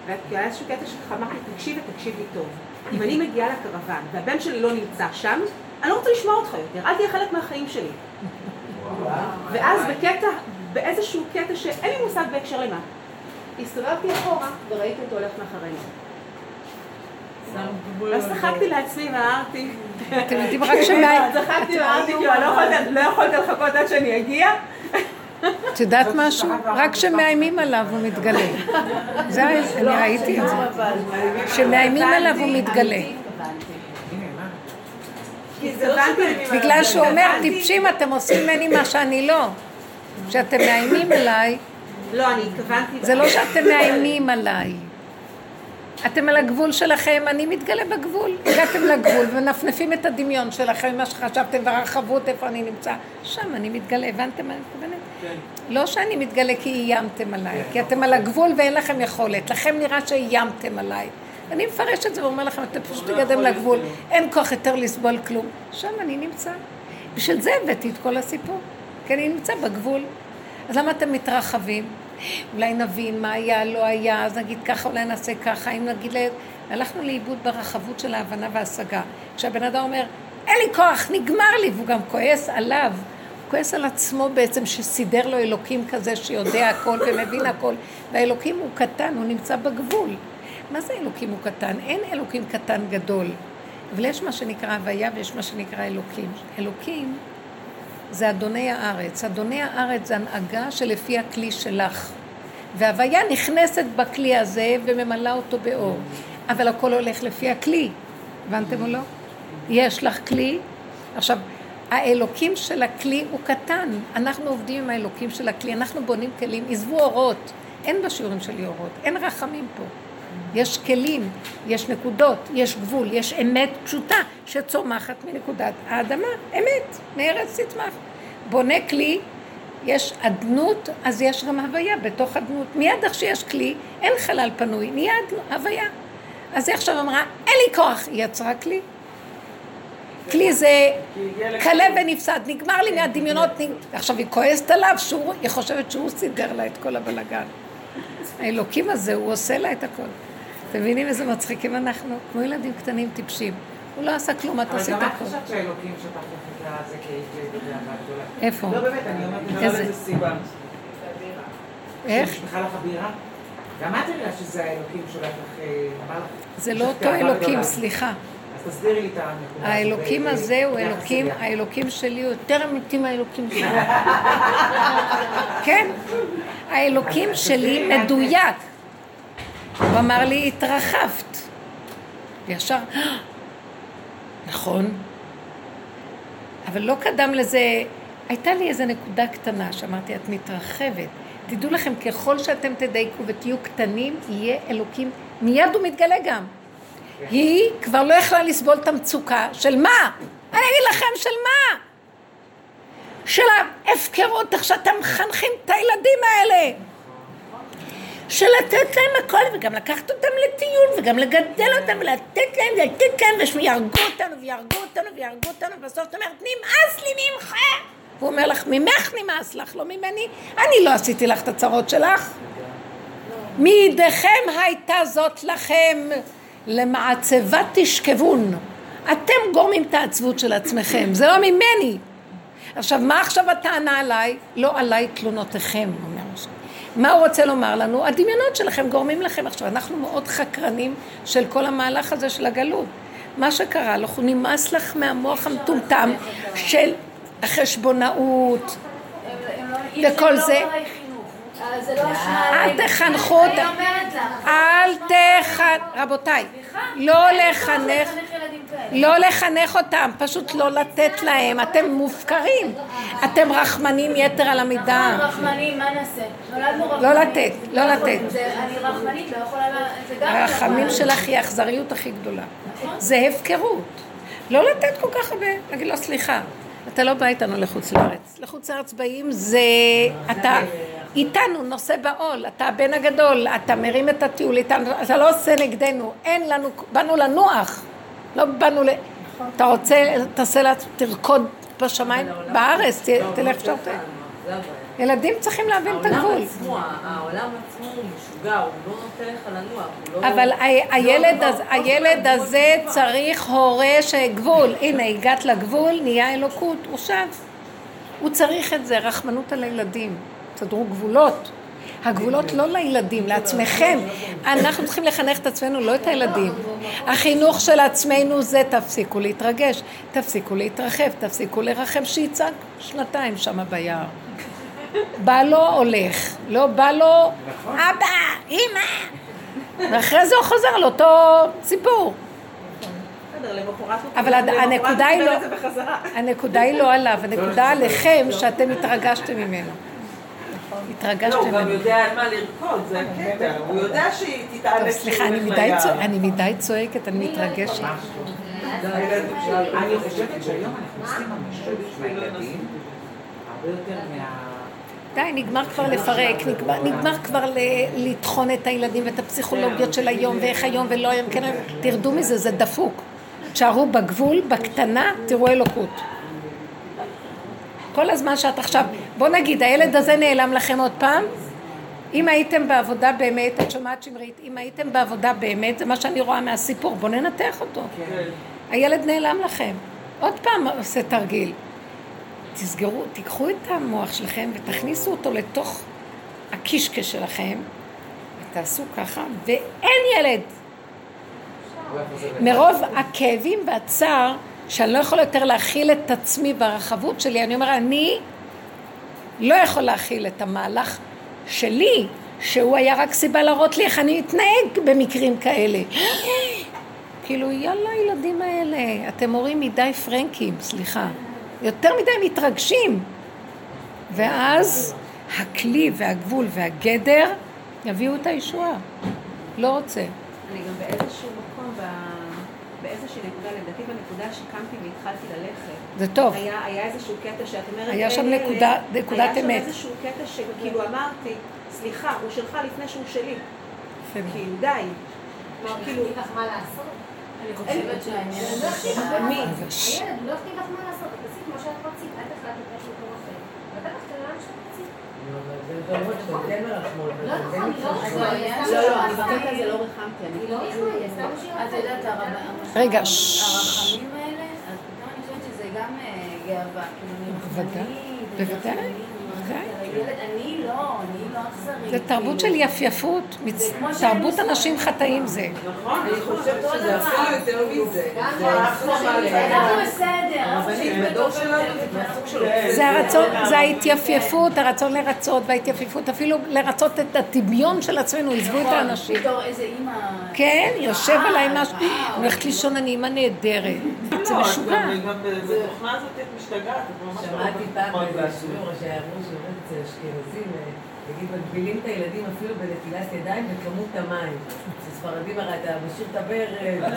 [SPEAKER 7] והיה איזשהו קטע שככה אמרתי, תקשיב ותקשיב לי טוב. אם אני מגיעה לקרוון והבן שלי לא נמצא שם, אני לא רוצה לשמוע אותך יותר, אל תהיה חלק מהחיים שלי. ואז בקטע, באיזשהו קטע שאין לי מושג בהקשר למה, הסתובבתי אחורה וראיתי אותו הולך מאחרינו. ואז צחקתי לעצמי ואמרתי,
[SPEAKER 1] אתם יודעים, רק שמה...
[SPEAKER 7] צחקתי ואמרתי, כאילו, אני לא יכולת- לא לחכות עד שאני אגיע,
[SPEAKER 1] את יודעת משהו? רק כשמאיימים עליו הוא מתגלה. זה, ה- אני ראיתי את זה. כשמאיימים עליו הוא מתגלה.
[SPEAKER 7] לא
[SPEAKER 1] בגלל שהוא אומר, טיפשים, אתם עושים ממני מה שאני לא. כשאתם מאיימים עליי,
[SPEAKER 7] לא, אני התכוונתי...
[SPEAKER 1] זה לא שאתם מאיימים עליי. אתם על הגבול שלכם, אני מתגלה בגבול. הגעתם לגבול ומנפנפים את הדמיון שלכם, מה שחשבתם, והרחבות, איפה אני נמצא. שם אני מתגלה, הבנתם מה אני מתכוונת? לא שאני מתגלה כי איימתם עליי, כי אתם על הגבול ואין לכם יכולת. לכם נראה שאיימתם עליי. אני מפרש את זה ואומר לכם, אתם פשוט הגעתם לגבול, אין כוח יותר לסבול כלום. שם אני נמצא. בשביל זה הבאתי את כל הסיפור, כי אני נמצא בגבול. אז למה אתם מתרחבים? אולי נבין מה היה, לא היה, אז נגיד ככה, אולי נעשה ככה, אם נגיד, ל- הלכנו לאיבוד ברחבות של ההבנה וההשגה. כשהבן אדם אומר, אין לי כוח, נגמר לי, והוא גם כועס עליו. הוא כועס על עצמו בעצם, שסידר לו אלוקים כזה שיודע הכל ומבין הכל, והאלוקים הוא קטן, הוא נמצא בגבול. מה זה אלוקים הוא קטן? אין אלוקים קטן גדול. אבל יש מה שנקרא הוויה ויש מה שנקרא אלוקים. אלוקים זה אדוני הארץ. אדוני הארץ זה הנהגה שלפי הכלי שלך. והוויה נכנסת בכלי הזה וממלאה אותו באור. אבל הכל הולך לפי הכלי. הבנתם או לא? יש לך כלי. עכשיו, האלוקים של הכלי הוא קטן. אנחנו עובדים עם האלוקים של הכלי. אנחנו בונים כלים. עזבו אורות. אין בשיעורים שלי אורות. אין רחמים פה. יש כלים, יש נקודות, יש גבול, יש אמת פשוטה שצומחת מנקודת האדמה, אמת, מארץ תצמח. בונה כלי, יש אדנות, אז יש גם הוויה בתוך אדנות. מיד איך שיש כלי, אין חלל פנוי, נהיה הוויה. אז היא עכשיו אמרה, אין לי כוח, היא יצרה כלי. כלי זה כלה ונפסד, נגמר לי מהדמיונות, עכשיו היא כועסת עליו, שהוא, היא חושבת שהוא סידר לה את כל הבלגן. האלוקים הזה, הוא עושה לה את הכל. אתם מבינים איזה מצחיקים אנחנו? כמו ילדים קטנים טיפשים. הוא לא עשה כלום, את
[SPEAKER 10] אבל
[SPEAKER 1] עשית
[SPEAKER 10] גם את
[SPEAKER 1] הכל.
[SPEAKER 10] חשבת שהאלוקים שטח לך את הזה כגאווה גדולה.
[SPEAKER 1] איפה?
[SPEAKER 10] לא באמת, אני אומרת,
[SPEAKER 1] איזה?
[SPEAKER 10] לא איזה סיבה.
[SPEAKER 1] איך?
[SPEAKER 10] שנשפכה לך הבירה? גם את יודעת שזה האלוקים שולח לך, אה.
[SPEAKER 1] זה לא אותו אלוקים. סליחה.
[SPEAKER 10] אז תסבירי לי את הנקודה.
[SPEAKER 1] האלוקים הזה הוא אלוקים. האלוקים שלי הוא יותר אמיתי מהאלוקים שלי. כן, האלוקים שלי מדויק. הוא אמר לי, התרחבת. וישר, נכון. אבל לא קדם לזה, הייתה לי איזו נקודה קטנה שאמרתי, את מתרחבת. תדעו לכם, ככל שאתם תדייקו ותהיו קטנים, יהיה אלוקים, מיד הוא מתגלה גם. היא כבר לא יכלה לסבול את המצוקה של מה? אני אגיד לכם של מה? של ההפקרות, איך שאתם מחנכים את הילדים האלה. של לתת להם הכל, וגם לקחת אותם לטיול, וגם לגדל אותם, ולתת להם, ולתת להם, ויהרגו אותנו, ויהרגו אותנו, ויהרגו אותנו, ובסוף את אומרת, נמאס לי ממך! הוא אומר לך, ממך נמאס לך, לא ממני, אני לא עשיתי לך את הצרות שלך. מידיכם הייתה זאת לכם, למעצבת תשכבון. אתם גורמים את העצבות של עצמכם, זה לא ממני. עכשיו, מה עכשיו הטענה עליי? לא עליי תלונותיכם. מה הוא רוצה לומר לנו? הדמיונות שלכם גורמים לכם. עכשיו, אנחנו מאוד חקרנים של כל המהלך הזה של הגלות. מה שקרה לך, נמאס לך מהמוח המטומטם של החשבונאות וכל זה.
[SPEAKER 8] זה לא
[SPEAKER 1] אל. תחנכו.
[SPEAKER 8] אומרת לך.
[SPEAKER 1] אל תחנך, רבותיי, לא לחנך,
[SPEAKER 8] ילדים כאלה.
[SPEAKER 1] לא לחנך אותם, פשוט לא לתת להם, אתם מופקרים, אתם רחמנים יתר על המידה.
[SPEAKER 8] רחמנים, מה נעשה? נולדנו רחמנים.
[SPEAKER 1] לא לתת, לא. לתת.
[SPEAKER 8] אני רחמנית, לא יכולה...
[SPEAKER 1] הרחמים. שלך היא האכזריות הכי גדולה. זה הפקרות. לא לתת כל כך הרבה, להגיד לו סליחה, אתה לא בא איתנו לחוץ לארץ. לחוץ לארץ באים זה, אתה איתנו נושא בעול, אתה הבן הגדול, אתה מרים את הטיול איתנו, אתה לא עושה נגדנו, אין לנו, באנו לנוח, לא באנו ל... אתה רוצה, תעשה לעצמך, תרקוד בשמיים, בארץ, ת- תלך
[SPEAKER 5] הבעיה.
[SPEAKER 1] ילדים צריכים להבין את הגבול.
[SPEAKER 5] העולם עצמו, העולם עצמו הוא משוגע, הוא לא נותן לך לנוח, לא...
[SPEAKER 1] אבל הילד
[SPEAKER 5] לא,
[SPEAKER 1] הזה-
[SPEAKER 5] לא,
[SPEAKER 1] הילד
[SPEAKER 5] לא,
[SPEAKER 1] הזה
[SPEAKER 5] לא,
[SPEAKER 1] צריך הורה שגבול. הנה, הגעת לגבול, נהיה אלוקות, הוא שב. הוא צריך את זה, רחמנות על הילדים. תסדרו גבולות. הגבולות לא לילדים, לעצמכם. אנחנו צריכים לחנך את עצמנו, לא את הילדים. החינוך של עצמנו זה תפסיקו להתרגש, תפסיקו להתרחב, תפסיקו לרחב, שיצעק שנתיים שם ביער. בא לו, הולך. לא בא לו, אבא, אמא. ואחרי זה הוא חוזר על אותו סיפור. אבל הנקודה היא לא. הנקודה היא לא עליו, הנקודה עליכם שאתם התרגשתם ממנו.
[SPEAKER 3] לא,
[SPEAKER 1] התרגשתם
[SPEAKER 3] הוא גם. יודע על מה לרקוד, זה הקטע. הוא יודע שהיא
[SPEAKER 1] טוב,
[SPEAKER 3] תתעלף
[SPEAKER 1] סליחה, אני מדי צוע- אני מדי צועקת, אני מתרגשת.
[SPEAKER 10] אני חושבת שהיום אנחנו עושים ממשות של הילדים הרבה יותר מה...
[SPEAKER 1] די, נגמר כבר לפרק, נגמר, נגמר כבר ל- לטחון את הילדים ואת הפסיכולוגיות של היום ואיך היום ולא היום, כן, היום. תרדו מזה, זה דפוק. תשארו בגבול, בקטנה, תראו אלוקות. כל הזמן שאת עכשיו, בוא נגיד, הילד הזה נעלם לכם עוד פעם, אם הייתם בעבודה באמת, את שומעת שמרית, אם הייתם בעבודה באמת, זה מה שאני רואה מהסיפור, בואו ננתח אותו. הילד נעלם לכם. עוד פעם עושה תרגיל. תסגרו, תיקחו את המוח שלכם ותכניסו אותו לתוך הקישקע שלכם, ותעשו ככה, ואין ילד. מרוב הכאבים והצער, שאני לא יכול יותר להכיל את עצמי ברחבות שלי, אני אומר, אני לא יכול להכיל את המהלך שלי, שהוא היה רק סיבה להראות לי איך אני מתנהג במקרים כאלה. כאילו, יאללה, הילדים האלה, אתם הורים מדי פרנקים, סליחה. יותר מדי מתרגשים. ואז הכלי והגבול והגדר יביאו את הישועה. לא רוצה.
[SPEAKER 7] אני גם באיזשהו באיזושהי נקודה, לדעתי בנקודה שקמתי והתחלתי ללכת.
[SPEAKER 1] זה טוב.
[SPEAKER 7] היה, היה איזשהו קטע שאת אומרת...
[SPEAKER 1] היה שם
[SPEAKER 7] אלה,
[SPEAKER 1] נקודה- נקודת
[SPEAKER 7] היה שם
[SPEAKER 1] אמת.
[SPEAKER 7] איזשהו קטע שכאילו אמרתי, סליחה, הוא שלך לפני שהוא שלי. כאילו, די. כאילו,
[SPEAKER 8] מה לעשות? אני חושבת שהעניין הזה של ה...
[SPEAKER 11] הילד, הוא לא יכתיב לך מה לעשות, תעשי כמו שאת רצית, אל תחלטי את משהו אחר. ואתה תחתן לאן שאת רצית.
[SPEAKER 5] כן מרחמות,
[SPEAKER 11] לא
[SPEAKER 5] כן
[SPEAKER 11] נכון, לא לא, לא,
[SPEAKER 8] אני בקטע הזה לא. אני
[SPEAKER 11] לא
[SPEAKER 8] כאילו- את. יודעת,
[SPEAKER 1] רגע,
[SPEAKER 8] הרחמים
[SPEAKER 1] ששש.
[SPEAKER 8] האלה, אז פתאום אני חושבת שזה גם אה, גאווה. כאילו,
[SPEAKER 1] בוודאי, בוודאי.
[SPEAKER 8] ילד, אני לא, אני לא אכזרית.
[SPEAKER 1] זה תרבות של. יפייפות, תרבות. אנשים חטאים זה.
[SPEAKER 3] נכון,
[SPEAKER 2] אני חושבת שזה אפילו יותר מזה. זה
[SPEAKER 11] אנחנו
[SPEAKER 8] בסדר.
[SPEAKER 2] שלנו זה
[SPEAKER 1] הרצון, זה ההתייפייפות, הרצון לרצות וההתייפייפות, אפילו לרצות את הדמיון של עצמנו, עזבו את האנשים.
[SPEAKER 8] בתור איזה אימא...
[SPEAKER 1] כן, יושב עליי משהו. אני הולכת לישון, אני אימא נהדרת. זה
[SPEAKER 3] לא,
[SPEAKER 1] משוגע.
[SPEAKER 3] בתוכנה הזאת את משתגעת, את ממש לא
[SPEAKER 5] שמעתי פעם
[SPEAKER 3] חכמה
[SPEAKER 5] באיזה
[SPEAKER 3] בעצמך.
[SPEAKER 5] שיעור שאמרו אצל אשכנזים, אה, נגיד מגבילים את הילדים אפילו בנטילת ידיים בכמות המים. ספרדים הרי אתה משאיר את הברד,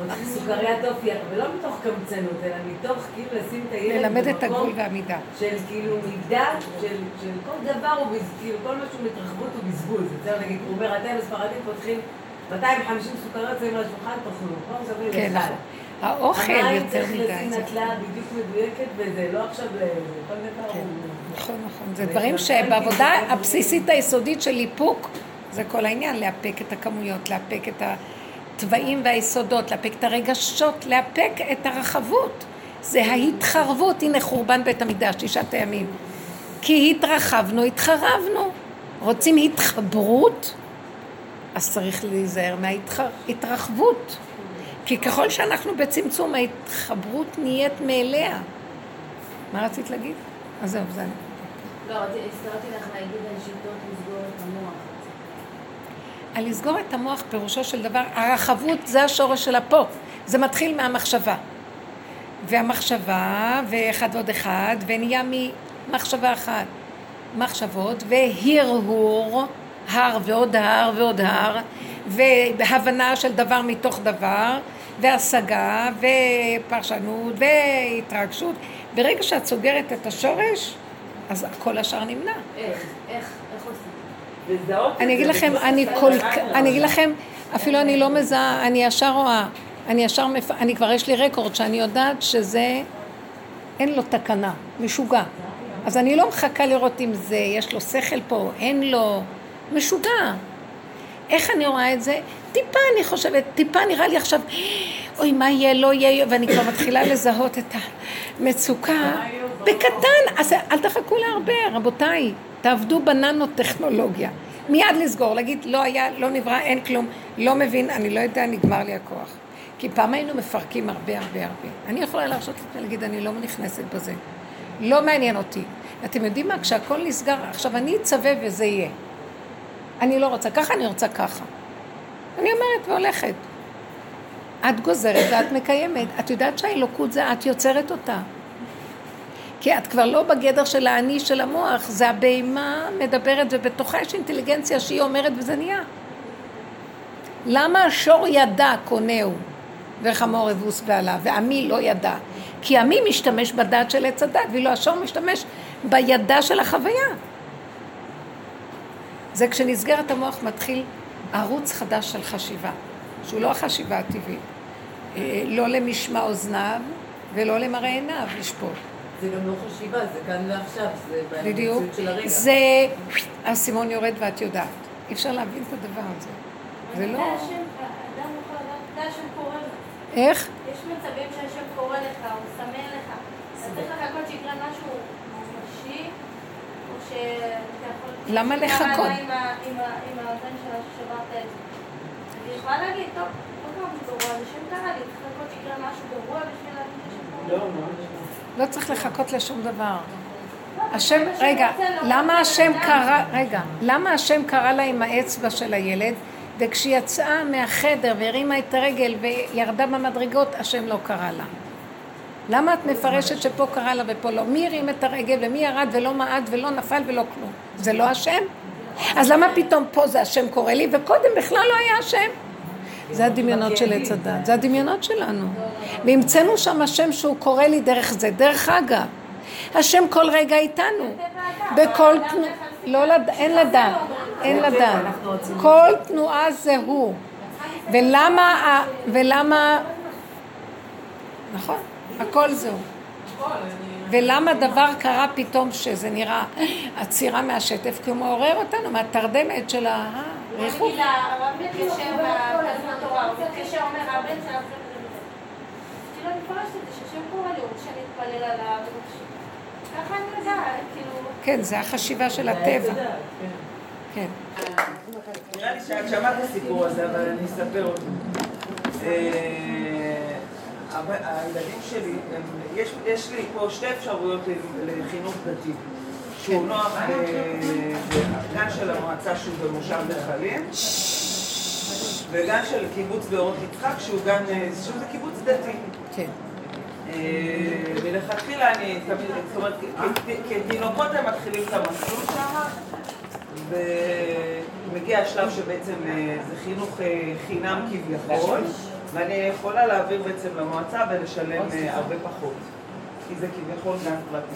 [SPEAKER 5] או סוכריית אופי, ולא מתוך קמצנות, אלא מתוך כאילו לשים את הילד
[SPEAKER 1] ללמד את הגבול והמידה.
[SPEAKER 5] של כאילו מידה, של, של כל דבר הוא, כאילו כל מה שהוא מתרחבות הוא בזבוז. יותר נגיד, הוא אומר, אתם הספרדים פותחים 250 סוכריות, שמים על השולחן, תאכלו. פה
[SPEAKER 1] כן. נכון. האוכל
[SPEAKER 5] המים
[SPEAKER 1] יותר
[SPEAKER 5] צריך
[SPEAKER 1] מדי.
[SPEAKER 5] לשים
[SPEAKER 1] זה-
[SPEAKER 5] נטלה בדיוק מדויקת וזה, לא עכשיו. כל דבר
[SPEAKER 1] כן.
[SPEAKER 5] הוא...
[SPEAKER 1] נכון, נכון. זה דברים שבעבודה. הבסיסית היסודית של איפוק, זה כל העניין, לאפק את הכמויות, לאפק את התוואים והיסודות, לאפק את הרגשות, לאפק את הרחבות. זה ההתחרבות, הנה חורבן בית המקדש, תשעת הימים. כי התרחבנו, התחרבנו. רוצים התחברות? אז צריך להיזהר מההתרחבות. כי ככל שאנחנו בצמצום, ההתחברות נהיית מאליה. מה רצית להגיד? אז זהו, זה אני.
[SPEAKER 11] לא, הזכרתי לך להגיד על שיטות לסגור את המוח.
[SPEAKER 1] על לסגור את המוח פירושו של דבר, הרחבות זה השורש של הפה. זה מתחיל מהמחשבה. והמחשבה, ואחד ועוד אחד, ונהיה ממחשבה אחת. מחשבות, והרהור, הר ועוד הר ועוד הר, והבנה של דבר מתוך דבר, והשגה, ופרשנות, והתרגשות. ברגע שאת סוגרת את השורש, אז כל השאר נמנע.
[SPEAKER 11] איך? איך? איך עושים?
[SPEAKER 1] אני אגיד לכם, אני כל. כך, אני אגיד לכם, אפילו אני לא מזהה, אני ישר רואה, אני ישר, מפ... אני כבר יש לי רקורד שאני יודעת שזה, אין לו תקנה, משוגע. אז אני לא מחכה לראות אם זה, יש לו שכל פה, אין לו, משוגע. איך אני רואה את זה? טיפה אני חושבת, טיפה נראה לי עכשיו, אוי, מה יהיה, לא יהיה, ואני כבר מתחילה לזהות את המצוקה. בקטן, אז אל תחכו להרבה, רבותיי, תעבדו בננו-טכנולוגיה. מיד לסגור, להגיד, לא היה, לא נברא, אין כלום, לא מבין, אני לא יודע, נגמר לי הכוח. כי פעם היינו מפרקים הרבה הרבה הרבה. אני יכולה להרשות לעצמי להגיד, אני לא נכנסת בזה. לא מעניין אותי. אתם יודעים מה? כשהכול נסגר, עכשיו אני אצווה וזה יהיה. אני לא רוצה ככה, אני רוצה ככה. אני אומרת והולכת. את גוזרת ואת מקיימת. את יודעת שהאלוקות זה את יוצרת אותה. כי את כבר לא בגדר של האני של המוח, זה הבהמה מדברת ובתוכה יש אינטליגנציה שהיא אומרת וזה נהיה. למה השור ידע קונהו וחמור אבוס ועלה, ועמי לא ידע? כי עמי משתמש בדעת של עץ הדת, ואילו השור משתמש בידה של החוויה. זה כשנסגרת המוח מתחיל ערוץ חדש של חשיבה, שהוא לא החשיבה הטבעית. אה, לא למשמע אוזניו ולא למראה עיניו לשפוט.
[SPEAKER 5] זה גם לא חשיבה, זה כאן ועכשיו, זה
[SPEAKER 1] בדיוק.
[SPEAKER 5] של הרגע.
[SPEAKER 1] זה, האסימון יורד ואת יודעת. אי אפשר להבין את הדבר הזה. זה לא... איך?
[SPEAKER 11] יש מצבים שהשם קורא לך, הוא מסמן לך. אתה צריך לחכות שיקרה משהו ממשי, או שאתה יכול...
[SPEAKER 1] למה לחכות?
[SPEAKER 11] לה עם ה- עם ה- עם האבן שלה ששברת את זה. אני יכולה להגיד, טוב, לא צריך לחכות
[SPEAKER 3] לא,
[SPEAKER 1] לא צריך לחכות לשום דבר.
[SPEAKER 11] לא,
[SPEAKER 1] השם, רגע, למה השם. קרא, רגע, למה השם קרא לה עם האצבע של הילד, וכשהיא יצאה מהחדר והרימה את הרגל וירדה במדרגות, השם לא קרא לה? למה את מפרשת שפה קרא לה ופה לא? מי הרים את הרגל ומי ירד ולא מעד ולא נפל ולא כלום? זה לא השם? אז למה פתאום פה זה השם קורא לי וקודם בכלל לא היה השם? זה הדמיונות של עץ הדת, זה הדמיונות שלנו. והמצאנו שם השם שהוא קורא לי דרך זה, דרך אגב. השם כל רגע איתנו. בכל תנועה, לא. אין לדעת, אין לדעת. כל תנועה זה הוא. ולמה, ולמה, נכון, הכל זהו. ולמה דבר קרה פתאום שזה נראה עצירה מהשטף? כי הוא מעורר אותנו מהתרדמת של ה... אה.
[SPEAKER 11] כאילו כאילו...
[SPEAKER 1] כן, זה החשיבה של הטבע. כן.
[SPEAKER 3] נראה לי שאת שמעת את הסיפור הזה, אבל אני אספר אותו. אה, אבל הילדים שלי, הם- יש- יש לי פה שתי אפשרויות לחינוך דתי. שהוא נוח ב- בגן של המועצה שהוא במושב נחלים, וגן של קיבוץ באורות יצחק שהוא גן, אה, שזה קיבוץ דתי.
[SPEAKER 1] כן.
[SPEAKER 3] אה, ולכתחילה אני תמיד, זאת אומרת, כתינוקות הם מתחילים את המסלול שם, ומגיע השלב שבעצם אה, זה חינוך אה, חינם כביכול, ואני יכולה להעביר בעצם למועצה ולשלם אה, הרבה פחות, כי זה כביכול גן פרטי.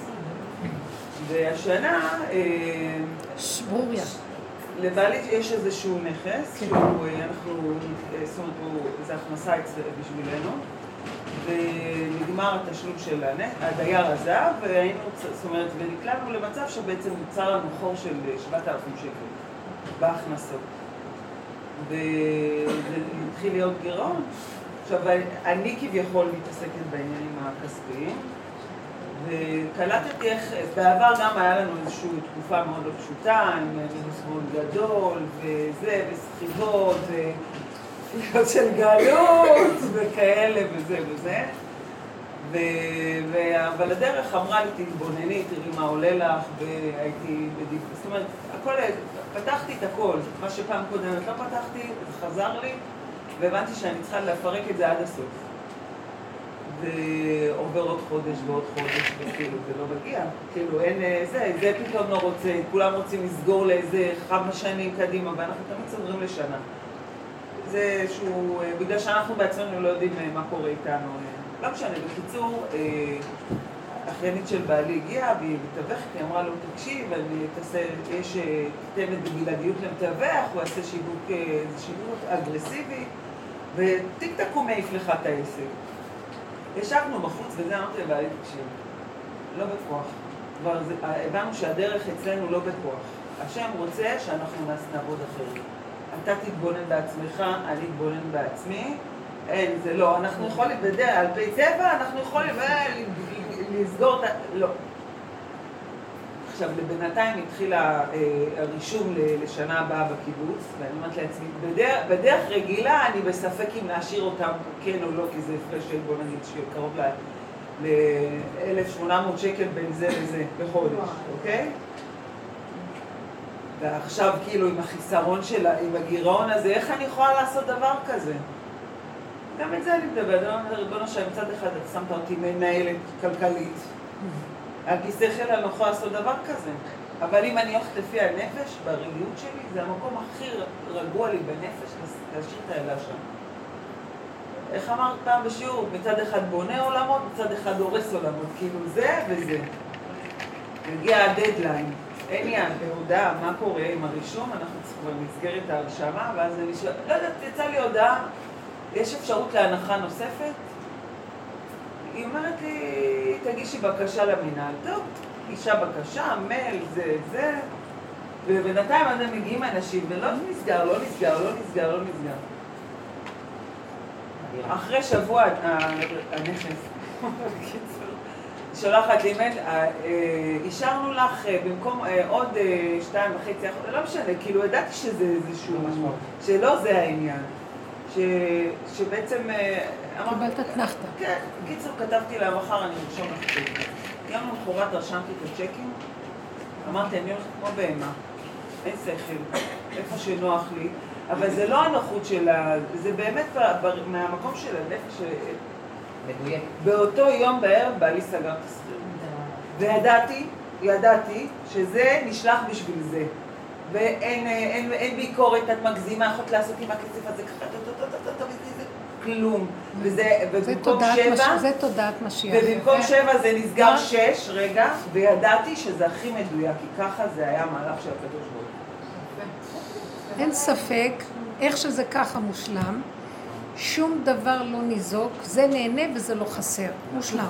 [SPEAKER 3] והשנה, אה,
[SPEAKER 1] שברוריה.
[SPEAKER 3] לבעלי יש איזשהו נכס, שהוא, אה, אנחנו, זאת אומרת, זה הכנסה בשבילנו, ונגמר התשלום של הדייר עזב, והיינו, זאת אומרת, ונקלענו למצב שבעצם נוצר לנו חור של 7,000 שקל בהכנסות. וזה התחיל להיות גירעון. עכשיו, אני כביכול מתעסקת בעניינים הכספיים, וקלטתי איך, בעבר גם היה לנו איזושהי תקופה מאוד לא פשוטה, עם מינוס מאוד גדול, וזה, וסחיבות, ותפילות של גלות, וכאלה, וזה וזה. ו... ו... אבל הדרך אמרה לי, תתבונני, תראי מה עולה לך, והייתי בדיוק, זאת אומרת, הכל, פתחתי את הכל, מה שפעם קודמת לא פתחתי, זה חזר לי, והבנתי שאני צריכה לפרק את זה עד הסוף. ועובר עוד חודש ועוד חודש, וכאילו זה לא מגיע. כאילו אין אה, זה, זה פתאום לא רוצה, כולם רוצים לסגור לאיזה כמה שנים קדימה, ואנחנו תמיד סוגרים לשנה. זה איזשהו, אה, בגלל שאנחנו בעצמנו לא יודעים אה, מה קורה איתנו. לא משנה, בקיצור, אחיינית של בעלי הגיעה והיא מתווכת, היא אמרה לו, תקשיב, אני תעשה, יש, אה, תיתן את בלעדיות למתווך, הוא יעשה שיווק, אה, שיווק אגרסיבי, וטיק טק הוא מעיף לך את העסק. ישבנו בחוץ וזה, אמרתי לבעלי, תקשיב, לא בכוח. כבר זה, הבנו שהדרך אצלנו לא בכוח. השם רוצה שאנחנו נעבוד אחרת. אתה תתבונן בעצמך, אני אתבונן בעצמי. אין, זה לא. אנחנו יכולים, בדרך, על פי טבע, אנחנו יכולים אה, לסגור את ה... לא. עכשיו, בינתיים התחיל אה, הרישום לשנה הבאה בקיבוץ, ואני אומרת לעצמי, בדרך, בדרך רגילה אני בספק אם להשאיר אותם כן או לא, כי זה הפרש של, בוא נגיד, שקרוב ל-1,800 שקל בין זה לזה בחודש, אוקיי? ועכשיו כאילו עם החיסרון שלה, עם הגירעון הזה, איך אני יכולה לעשות דבר כזה? גם את זה אני מדברת, אני אומרת, ריבונו שלם, מצד אחד את שמת אותי מנהלת כלכלית, על כיסא חיל אני לא יכולה לעשות דבר כזה. אבל אם אני הולכת לפי הנפש, ברגעיות שלי, זה המקום הכי רגוע לי בנפש, להשאיר את הילדה שם. איך אמרת פעם בשיעור? מצד אחד בונה עולמות, מצד אחד הורס עולמות. כאילו זה וזה. מגיע הדדליין. אין יד, בהודעה, מה קורה עם הרישום? אנחנו כבר נסגר את ההרשמה, ואז אני שואלת, לא יודעת, יצאה לי הודעה, יש אפשרות להנחה נוספת? היא אומרת לי, תגישי בקשה למינהל. טוב, אישה בקשה, מייל, זה, זה. ובינתיים הם מגיעים אנשים, ולא נסגר, לא נסגר, לא נסגר, לא נסגר. אחרי שבוע הנכס, שולחת לי מייל, אה, אה, אישרנו לך אה, במקום עוד שתיים וחצי, לא משנה, כאילו ידעתי שזה איזשהו, שלא זה העניין. ש, שבעצם... אה,
[SPEAKER 1] קיבלת אתנחתא.
[SPEAKER 3] כן, בקיצור כתבתי לה מחר אני ארשום לך צ'קים. יום למחרת רשמתי את הצ'קים, אמרתי אני הולכת כמו בהמה, אין שכל, איפה שנוח לי, אבל זה לא הנוחות של ה... זה באמת ב- ב- מהמקום של הנפש, ש-
[SPEAKER 10] מדויק.
[SPEAKER 3] באותו יום בערב בעלי סגר את השכירות. וידעתי, ידעתי שזה נשלח בשביל זה. ואין אין, אין ביקורת, את מגזימה, יכולת לעשות עם הכסף הזה ככה, כלום. וזה,
[SPEAKER 1] זה
[SPEAKER 3] ובמקום שבע,
[SPEAKER 1] זה תודעת משיח.
[SPEAKER 3] ובמקום שבע זה נסגר
[SPEAKER 1] מה?
[SPEAKER 3] שש, רגע, וידעתי שזה הכי מדויק, כי ככה זה היה מהלך של הקדוש ברוך הוא.
[SPEAKER 1] אין ספק, איך שזה ככה מושלם, שום דבר לא ניזוק, זה נהנה וזה לא חסר, מושלם.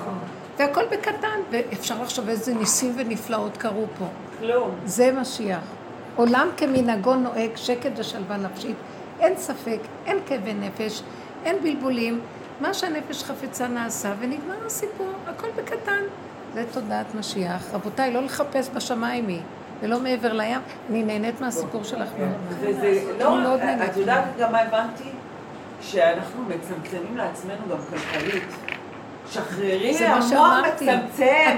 [SPEAKER 1] והכל בקטן, ואפשר לחשוב איזה ניסים ונפלאות קרו פה.
[SPEAKER 3] כלום.
[SPEAKER 1] זה משיח. עולם כמנהגו נוהג, שקט ושלווה נפשית. אין ספק, אין כאבי נפש, אין בלבולים. מה שהנפש חפצה נעשה, ונגמר הסיפור, הכל בקטן. זה תודעת משיח. רבותיי, לא לחפש בשמיים היא, ולא מעבר לים. אני נהנית מהסיפור שלך מאוד.
[SPEAKER 3] וזה לא. את יודעת גם מה הבנתי? שאנחנו מצמצמים לעצמנו גם כלכלית. שחררי, המוח. מצמצם,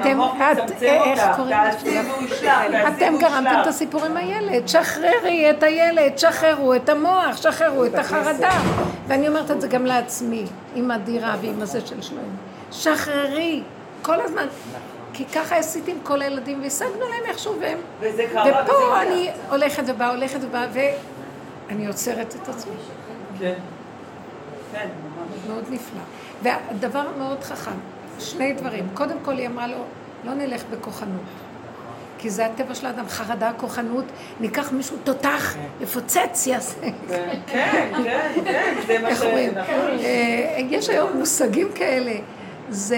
[SPEAKER 1] אתם-
[SPEAKER 3] המוח מצמצם אותך, תעשי ישלח, תעשי
[SPEAKER 1] אתם גרמתם. את הסיפור עם הילד, שחררי את הילד, שחררו את המוח, שחררו את החרדה. ואני אומרת את זה גם לעצמי, עם הדירה ועם הזה של שלוים. שחררי, כל הזמן. כי ככה עשיתי עם כל הילדים, והשגנו להם איכשהו, והם...
[SPEAKER 3] וזה קרה, וזה
[SPEAKER 1] ופה. אני הולכת ובאה, הולכת ובאה, ואני עוצרת את עצמי.
[SPEAKER 3] כן. כן.
[SPEAKER 1] מאוד נפלא. והדבר המאוד חכם, שני דברים. קודם כל היא אמרה לו, לא נלך בכוחנות. כי זה הטבע של האדם, חרדה, כוחנות, ניקח מישהו תותח, יפוצץ, יעשה.
[SPEAKER 3] כן, כן, כן, כן, זה מה
[SPEAKER 1] איך
[SPEAKER 3] ש...
[SPEAKER 1] אומרים?
[SPEAKER 3] נכון.
[SPEAKER 1] אה, יש היום מושגים כאלה. זה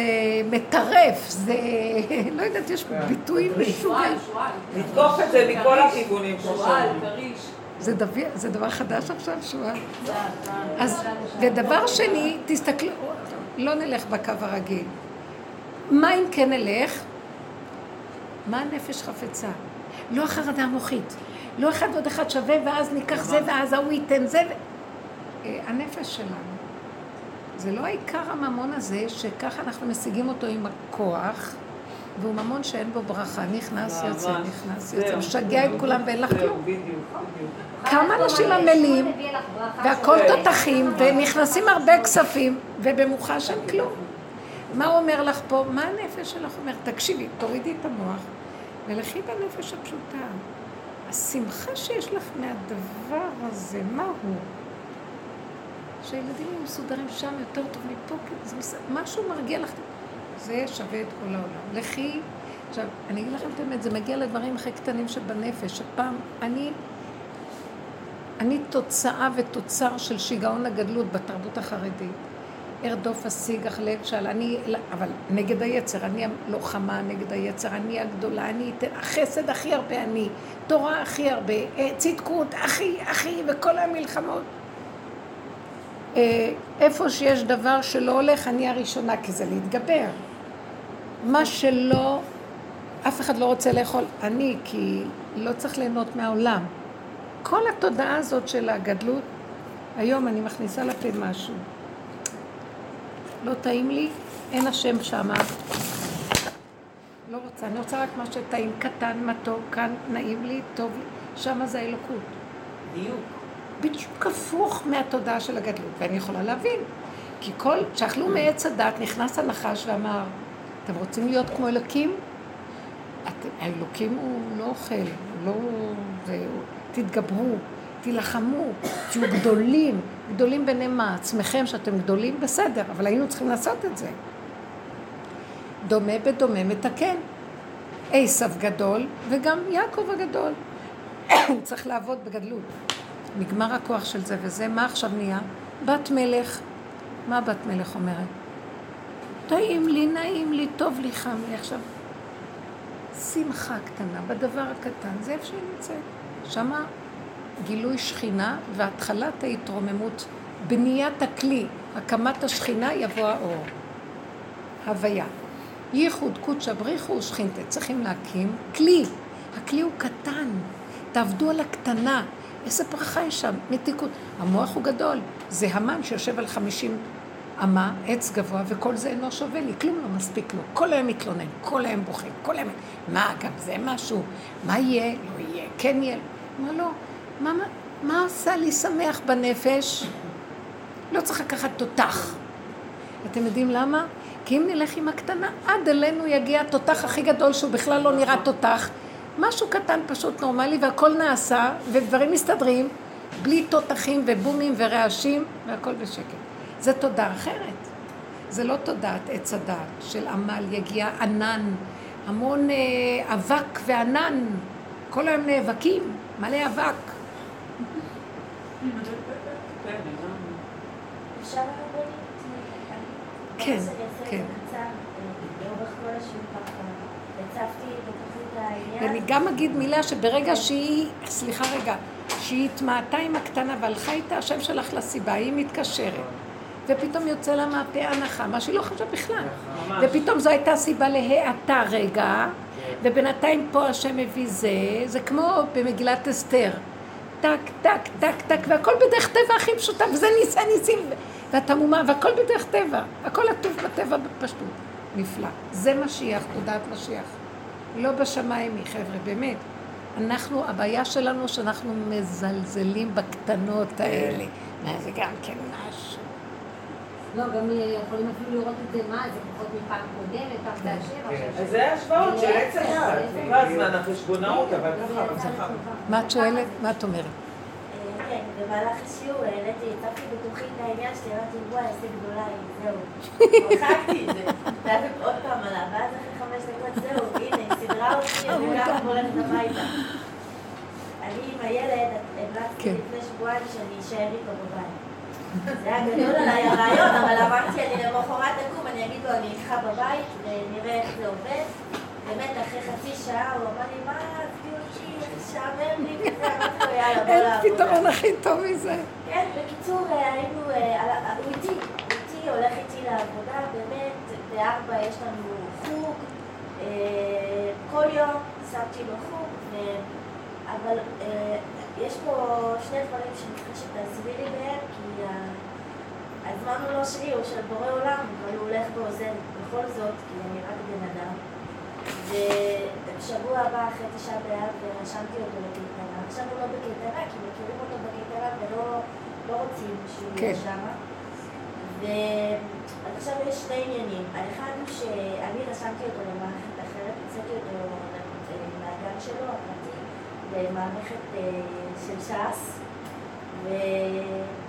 [SPEAKER 1] מטרף, זה... לא יודעת, יש ביטויים משוגעים.
[SPEAKER 3] לתקוף את זה מכל הכיוונים.
[SPEAKER 4] שועל. כריש.
[SPEAKER 1] זה דבר, זה דבר חדש עכשיו, שועל? אז, ודבר שני, תסתכלו, לא נלך בקו הרגיל. מה אם כן נלך? מה הנפש חפצה? לא החרדה המוחית. לא אחד ועוד אחד שווה, ואז ניקח זה, ואז ההוא ייתן זה. אה, הנפש שלנו. זה לא העיקר הממון הזה, שככה אנחנו משיגים אותו עם הכוח, והוא ממון שאין בו ברכה. נכנס, יוצא. נכנס. יוצא, משגע את כולם ואין לך כלום. כמה אנשים עמלים, והכל תותחים, ונכנסים הרבה כספים, ובמוחש אין כלום. מה הוא אומר לך פה? מה הנפש שלך אומר? תקשיבי, תורידי את המוח, ולכי בנפש הפשוטה. השמחה שיש לך מהדבר הזה, מה הוא? שהילדים יהיו מסודרים שם יותר טוב מפה, כי זה מס... משהו מרגיע לך. זה שווה את כל העולם. לכי, עכשיו, אני אגיד לכם את האמת, זה מגיע לדברים הכי קטנים שבנפש. שפעם, אני, אני תוצאה ותוצר של שיגעון הגדלות בתרבות החרדית. ארדוף אשיג אכלב שעל, אני, אבל נגד היצר, אני הלוחמה נגד היצר, אני הגדולה, אני אתן, החסד הכי הרבה אני, תורה הכי הרבה, אה, צדקות הכי, הכי, וכל המלחמות. אה, איפה שיש דבר שלא הולך, אני הראשונה, כי זה להתגבר. מה שלא, אף אחד לא רוצה לאכול, אני, כי לא צריך ליהנות מהעולם. כל התודעה הזאת של הגדלות, היום אני מכניסה לפה משהו. לא טעים לי, אין השם שמה. לא רוצה, אני רוצה רק מה שטעים, קטן, מתוק, כאן נעים לי, טוב לי, שמה זה האלוקות.
[SPEAKER 3] דיוק.
[SPEAKER 1] בדיוק הפוך מהתודעה של הגדלות, ואני יכולה להבין. כי כל, שאכלו מעץ הדת, נכנס הנחש ואמר, אתם רוצים להיות כמו אלוקים? את, האלוקים הוא לא אוכל, הוא לא... זה, תתגברו, תילחמו, תהיו גדולים, גדולים ביניהם מה? עצמכם שאתם גדולים? בסדר, אבל היינו צריכים לעשות את זה. דומה בדומה מתקן. עשב גדול וגם יעקב הגדול. הוא צריך לעבוד בגדלות. נגמר הכוח של זה וזה, מה עכשיו נהיה? בת מלך. מה בת מלך אומרת? טעים לי, נעים לי, טוב לי, חם לי. עכשיו, שמחה קטנה בדבר הקטן, זה איפה שהיא נמצאת. שמה גילוי שכינה והתחלת ההתרוממות, בניית הכלי, הקמת השכינה יבוא האור. הוויה. ייחוד קודשא בריחו ושכינתה. צריכים להקים כלי. הכלי הוא קטן. תעבדו על הקטנה. איזה ברכה יש שם, מתיקות. המוח הוא גדול. זה המן שיושב על חמישים אמה, עץ גבוה, וכל זה אינו שווה לי, כלום לא מספיק לו. כל היום מתלונן, כל היום בוכה, כל היום... מה, גם זה משהו? מה יהיה? לא יהיה, כן יהיה. מה לא? מה, מה, מה עשה לי שמח בנפש? לא צריך לקחת תותח. אתם יודעים למה? כי אם נלך עם הקטנה, עד אלינו יגיע התותח הכי גדול שהוא בכלל לא נראה תותח. משהו קטן פשוט נורמלי והכל נעשה ודברים מסתדרים בלי תותחים ובומים ורעשים והכל בשקט. זה תודעה אחרת. זה לא תודעת עץ הדעת של עמל, יגיע ענן, המון אה, אבק וענן. כל היום נאבקים, מלא אבק. כן, כן.
[SPEAKER 11] אה.
[SPEAKER 1] ואני גם אגיד מילה שברגע שהיא, סליחה רגע, שהיא התמעטה עם הקטנה והלכה איתה, השם שלך לסיבה, היא מתקשרת. ופתאום יוצא לה מהפה הנחה, מה שהיא לא חשבה בכלל. ופתאום זו הייתה סיבה להאטה רגע, ובינתיים פה השם מביא זה, זה כמו במגילת אסתר. טק, טק, טק, טק, והכל בדרך טבע הכי פשוטה, וזה ניסי ניסים, ואתה מומה, והכל בדרך טבע. הכל עטוף בטבע בפשטות. נפלא. זה משיח, תודעת משיח. לא בשמיים היא, חבר'ה, באמת. אנחנו, הבעיה שלנו שאנחנו מזלזלים בקטנות האלה. מה זה גם כן משהו.
[SPEAKER 12] לא, גם יכולים אפילו לראות את זה, מה, זה פחות מפעם קודמת, פעם זה השם, עכשיו...
[SPEAKER 3] אז זה השוואות של עץ הדת. כל הזמן החשבונאות, אבל ככה, אבל ככה.
[SPEAKER 1] מה את שואלת? מה את אומרת?
[SPEAKER 11] אה, כן, במהלך השיעור העליתי, הצפתי בתוכי את העניין שלי, אמרתי, וואי, איזה גדולה היא, זהו. מחקתי את זה, ואז עוד פעם עלה, ואז אחרי חמש דקות, זהו, הנה, היא סידרה אותי, אני ככה הולכת הביתה. אני עם הילד, המלצתי
[SPEAKER 1] כן.
[SPEAKER 11] לפני שבועיים שאני אשאר איתו בבית. זה היה גדול עליי הרעיון, אבל אמרתי, אני למחרת אקום, אני אגיד לו, אני איתך בבית, ונראה איך זה עובד. באמת, אחרי חצי שעה הוא אמר לי, מה, עזבי אותי, משעמם לי, וזה, אמרתי לו, יאללה, בוא
[SPEAKER 1] אין
[SPEAKER 11] לעבודה.
[SPEAKER 1] פתרון הכי טוב מזה.
[SPEAKER 11] כן, בקיצור, היינו, אה, הוא איתי, איתי, הולך איתי לעבודה, באמת, בארבע יש לנו חוג, אה, כל יום שמתי לו חוג, אבל אה, יש פה שני דברים שאני צריכה שתעזבי לי בהם, הזמן הוא לא שלי, הוא של בורא עולם, אבל הוא הולך ועוזר בכל זאת, כי אני רק בן אדם. ובשבוע הבא אחרי תשעה באב רשמתי אותו לקייטנה. עכשיו הוא לא בקייטנה, כי מכירים אותו בקייטנה ולא לא רוצים שהוא יהיה
[SPEAKER 1] כן.
[SPEAKER 11] שם. אז עכשיו יש שני עניינים. האחד הוא שאני רשמתי אותו למערכת אחרת, הוצאתי אותו מהגן שלו, הפרטי, למערכת אה, של ש"ס. ו-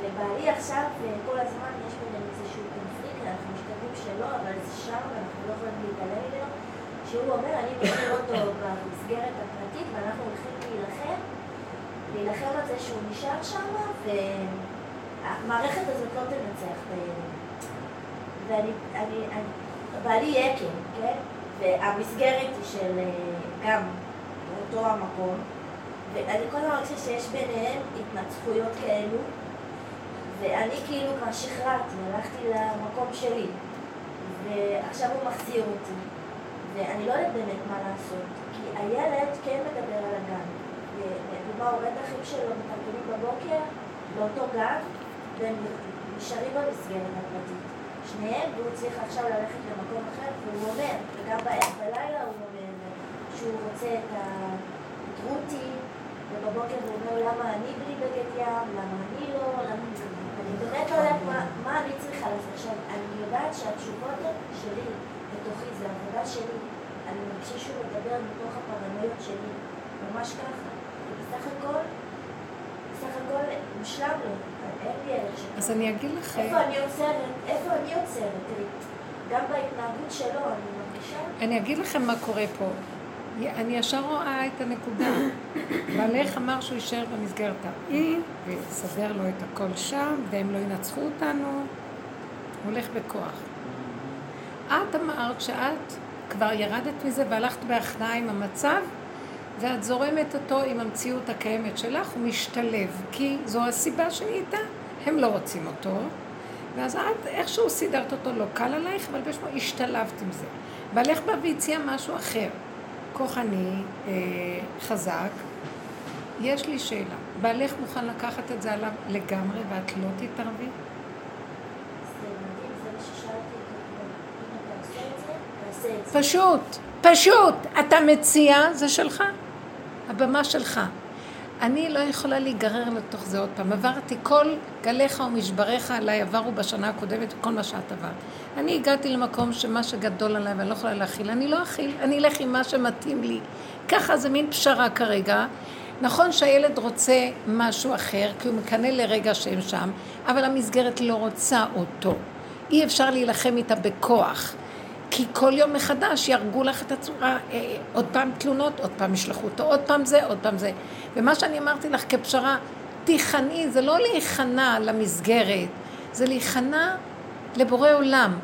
[SPEAKER 11] ובעלי עכשיו, אה, כל הזמן יש בינינו איזשהו קונפליקט, אנחנו משתדלים שלא, אבל זה שם ואנחנו לא יכולים להתעלם ממנו, שהוא אומר, אני מכיר אותו במסגרת הפרטית ואנחנו הולכים להילחם, להילחם על זה שהוא נשאר שם, והמערכת הזאת לא תנצח הילד. ואני, אני, אני, בעלי יקם, כן? והמסגרת היא של אה, גם אותו המקום, ואני כל הזמן מרגישה שיש ביניהם התנצחויות כאלו, ואני כאילו כבר שחררתי, הלכתי למקום שלי, ועכשיו הוא מחזיר אותי, ואני לא יודעת באמת מה לעשות, כי הילד כן מדבר על הגן, לדוגמה הורי אחים שלו מתארגנים בבוקר באותו גן, והם נשארים במסגרת הפרטית. שניהם, והוא צריך עכשיו ללכת למקום אחר, והוא אומר, וגם בערב בלילה הוא אומר, שהוא רוצה את ה- את רותי, ובבוקר הוא אומר, למה אני בלי בגד ים, למה אני לא, למה... אני באמת לא יודעת מה, מה אני צריכה לעשות. עכשיו, אני יודעת שהתשובות שלי, בתוכי, זה עבודה שלי. אני מרגישה שהוא מדבר מתוך הפרנויות שלי, ממש ככה. ובסך הכל, בסך הכל מושלם לו, אין לי ערך שכזה.
[SPEAKER 1] אז אני אגיד לכם,
[SPEAKER 11] איפה אני עוצרת? איפה אני עוצרת? גם בהתנהגות שלו אני מרגישה...
[SPEAKER 1] אני אגיד לכם מה קורה פה. אני ישר רואה את הנקודה. בעלך אמר שהוא יישאר במסגרת האי, ויסדר לו את הכל שם, והם לא ינצחו אותנו. הוא הולך בכוח. את אמרת שאת כבר ירדת מזה והלכת בהכנעה עם המצב, ואת זורמת אותו עם המציאות הקיימת שלך, הוא משתלב, כי זו הסיבה שנהייתה, הם לא רוצים אותו, ואז את איכשהו סידרת אותו, לא קל עלייך, אבל בשמו השתלבת עם זה. בעלך בא והציע משהו אחר, כוחני, אה, חזק. יש לי שאלה, בעלך מוכן לקחת את זה עליו לגמרי ואת לא תתערבי? פשוט, פשוט. אתה מציע, זה שלך. הבמה שלך. אני לא יכולה להיגרר לתוך זה עוד פעם. עברתי כל גליך ומשבריך עליי עברו בשנה הקודמת וכל מה שאת עברת. אני הגעתי למקום שמה שגדול עליי ואני לא יכולה להכיל, אני לא אכיל, אני אלך עם מה שמתאים לי. ככה זה מין פשרה כרגע. נכון שהילד רוצה משהו אחר, כי הוא מקנא לרגע שהם שם, אבל המסגרת לא רוצה אותו. אי אפשר להילחם איתה בכוח. כי כל יום מחדש יהרגו לך את הצורה, אה, עוד פעם תלונות, עוד פעם ישלחו אותו, עוד פעם זה, עוד פעם זה. ומה שאני אמרתי לך כפשרה, תיכנעי, זה לא להיכנע למסגרת, זה להיכנע לבורא עולם,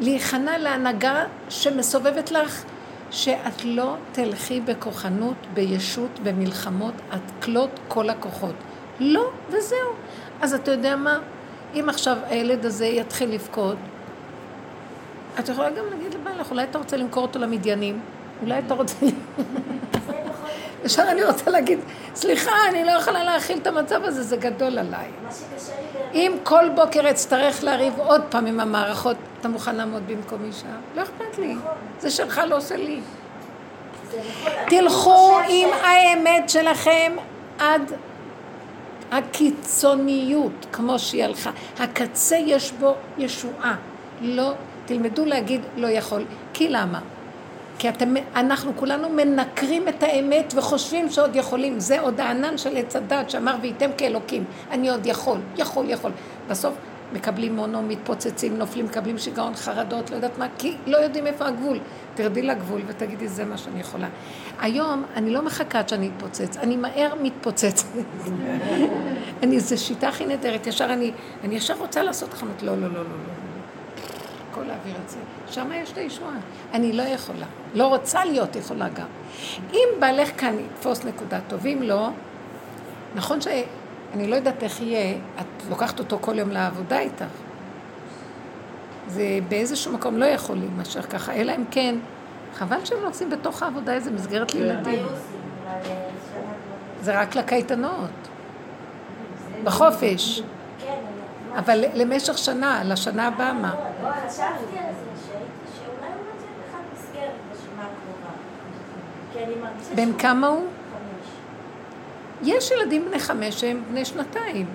[SPEAKER 1] להיכנע להנהגה שמסובבת לך, שאת לא תלכי בכוחנות, בישות, במלחמות, את כלות כל הכוחות. לא, וזהו. אז אתה יודע מה? אם עכשיו הילד הזה יתחיל לבכות, את יכולה גם להגיד לבעלך, אולי אתה רוצה למכור אותו למדיינים? אולי אתה רוצה... ישר אני רוצה להגיד, סליחה, אני לא יכולה להכיל את המצב הזה, זה גדול עליי. אם כל בוקר אצטרך לריב עוד פעם עם המערכות, אתה מוכן לעמוד במקום אישה? לא אכפת לי. זה שלך, לא עושה לי. תלכו עם האמת שלכם עד הקיצוניות, כמו שהיא הלכה. הקצה יש בו ישועה. לא, תלמדו להגיד לא יכול. כי למה? כי אתם, אנחנו כולנו מנקרים את האמת וחושבים שעוד יכולים. זה עוד הענן של עץ הדת שאמר וייתם כאלוקים. אני עוד יכול, יכול, יכול. בסוף מקבלים מונו, מתפוצצים, נופלים, מקבלים שיגעון, חרדות, לא יודעת מה, כי לא יודעים איפה הגבול. תרדי לגבול ותגידי, זה מה שאני יכולה. היום אני לא מחכה עד שאני אתפוצץ, אני מהר מתפוצצת. אני, זו שיטה הכי נהדרת, ישר אני, אני ישר רוצה לעשות חנות, לא, לא, לא, לא, לא. הכל להעביר את זה. שם יש את הישועה. אני לא יכולה. לא רוצה להיות יכולה גם. אם בעלך כאן יתפוס נקודה טוב, אם לא, נכון שאני לא יודעת איך יהיה, את לוקחת אותו כל יום לעבודה איתך. זה באיזשהו מקום לא יכול להימשך ככה, אלא אם כן, חבל שהם לא עושים בתוך העבודה איזה מסגרת לילדים. זה רק לקייטנות. בחופש. אבל למשך שנה, לשנה הבאה מה?
[SPEAKER 11] לא, חשבתי על זה, שאולי הוא לא צריך בכלל מסגרת בשנה הקרובה. כי אני מרגישה
[SPEAKER 1] בן כמה הוא? יש ילדים בני חמש שהם בני שנתיים.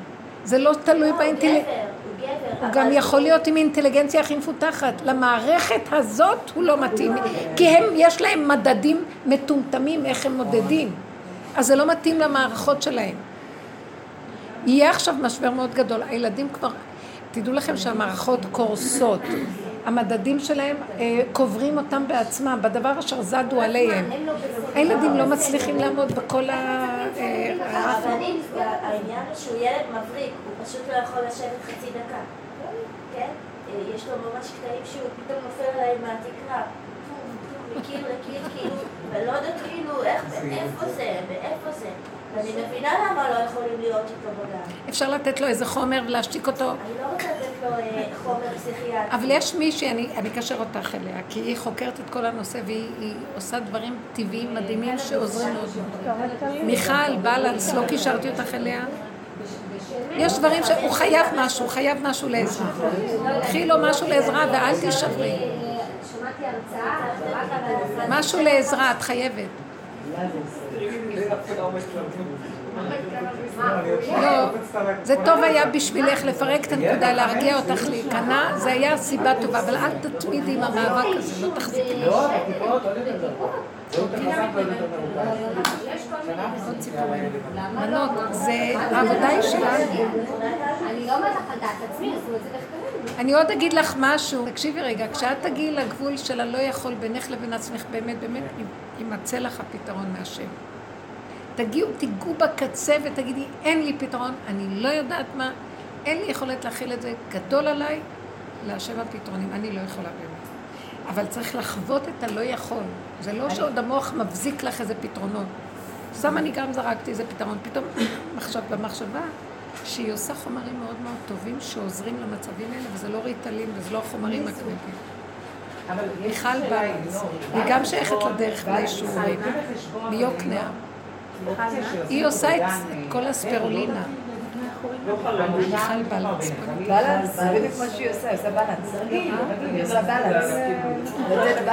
[SPEAKER 1] זה לא תלוי
[SPEAKER 11] לא,
[SPEAKER 1] באינטליגנציה.
[SPEAKER 11] הוא גבר, הוא גבר.
[SPEAKER 1] הוא גם יכול להיות עם אינטליגנציה הכי מפותחת. למערכת הזאת הוא לא מתאים. כי הם, יש להם מדדים מטומטמים איך הם מודדים. אז זה לא מתאים למערכות שלהם. יהיה עכשיו משבר מאוד גדול. הילדים כבר, תדעו לכם שהמערכות קורסות. המדדים שלהם אה, קוברים אותם בעצמם, בדבר אשר זדו עליהם. הילדים לא מצליחים לעמוד בכל ה... אה,
[SPEAKER 11] העניין הוא שהוא ילד מבריק, הוא פשוט לא יכול לשבת חצי דקה. כן? אה, יש לו ממש קטעים שהוא פתאום נופל עליהם מהתקרה. מקיר לקיר, כאילו, ולא יודעת כאילו, איפה זה, ואיפה זה. ואני מבינה למה לא יכולים להיות איתו בגן.
[SPEAKER 1] אפשר לתת לו איזה חומר ולהשתיק אותו.
[SPEAKER 11] אני לא רוצה לתת לו אה, חומר פסיכיאטרי.
[SPEAKER 1] אבל יש מישהי, אני אני אקשר אותך אליה, כי היא חוקרת את כל הנושא והיא היא עושה דברים טבעיים מדהימים שעוזרים מאוד. מיכל, בלנס, לא קישרתי אותך אליה? יש דברים שהוא חייב משהו, חייב משהו לעזרה. קחי לו משהו לעזרה ואל תישברי. משהו לעזרה, את חייבת. לא, זה טוב היה בשבילך לפרק את הנקודה, להרגיע אותך להיכנע, זה היה סיבה טובה, אבל אל תתמידי עם המאבק הזה, לא תחזיקי.
[SPEAKER 9] לא, הטיפות עוד יותר.
[SPEAKER 1] עוד סיפורים. מנות, זה העבודה היא שלנו.
[SPEAKER 12] אני לא אומרת לך על דעת עצמי, עשו את זה מחקרים.
[SPEAKER 1] אני עוד אגיד לך משהו, תקשיבי רגע, כשאת תגיעי לגבול של הלא יכול בינך לבין עצמך, באמת, באמת, יימצא לך הפתרון מהשם. תגיעו, תיגעו בקצה ותגידי, אין לי פתרון, אני לא יודעת מה, אין לי יכולת להכיל את זה, גדול עליי, להשם הפתרונים, אני לא יכולה באמת. אבל צריך לחוות את הלא יכול. זה לא שעוד המוח מבזיק לך איזה פתרונות. סתם אני גם זרקתי איזה פתרון, פתאום מחשב במחשבה שהיא עושה חומרים מאוד מאוד טובים שעוזרים למצבים האלה, וזה לא ריטלין וזה לא החומרים
[SPEAKER 10] יש
[SPEAKER 1] מיכל בלנס,
[SPEAKER 10] אלינור,
[SPEAKER 1] היא גם שייכת
[SPEAKER 10] בחשבון-
[SPEAKER 1] לדרך.
[SPEAKER 10] מה בחשבון,
[SPEAKER 1] מיוקנעם. היא עושה את כל הספירולינה.
[SPEAKER 3] לא.
[SPEAKER 1] מיכל בלנס.
[SPEAKER 2] בלנס, זה בדיוק מה שהיא עושה, היא עושה בלנס. היא עושה בלנס.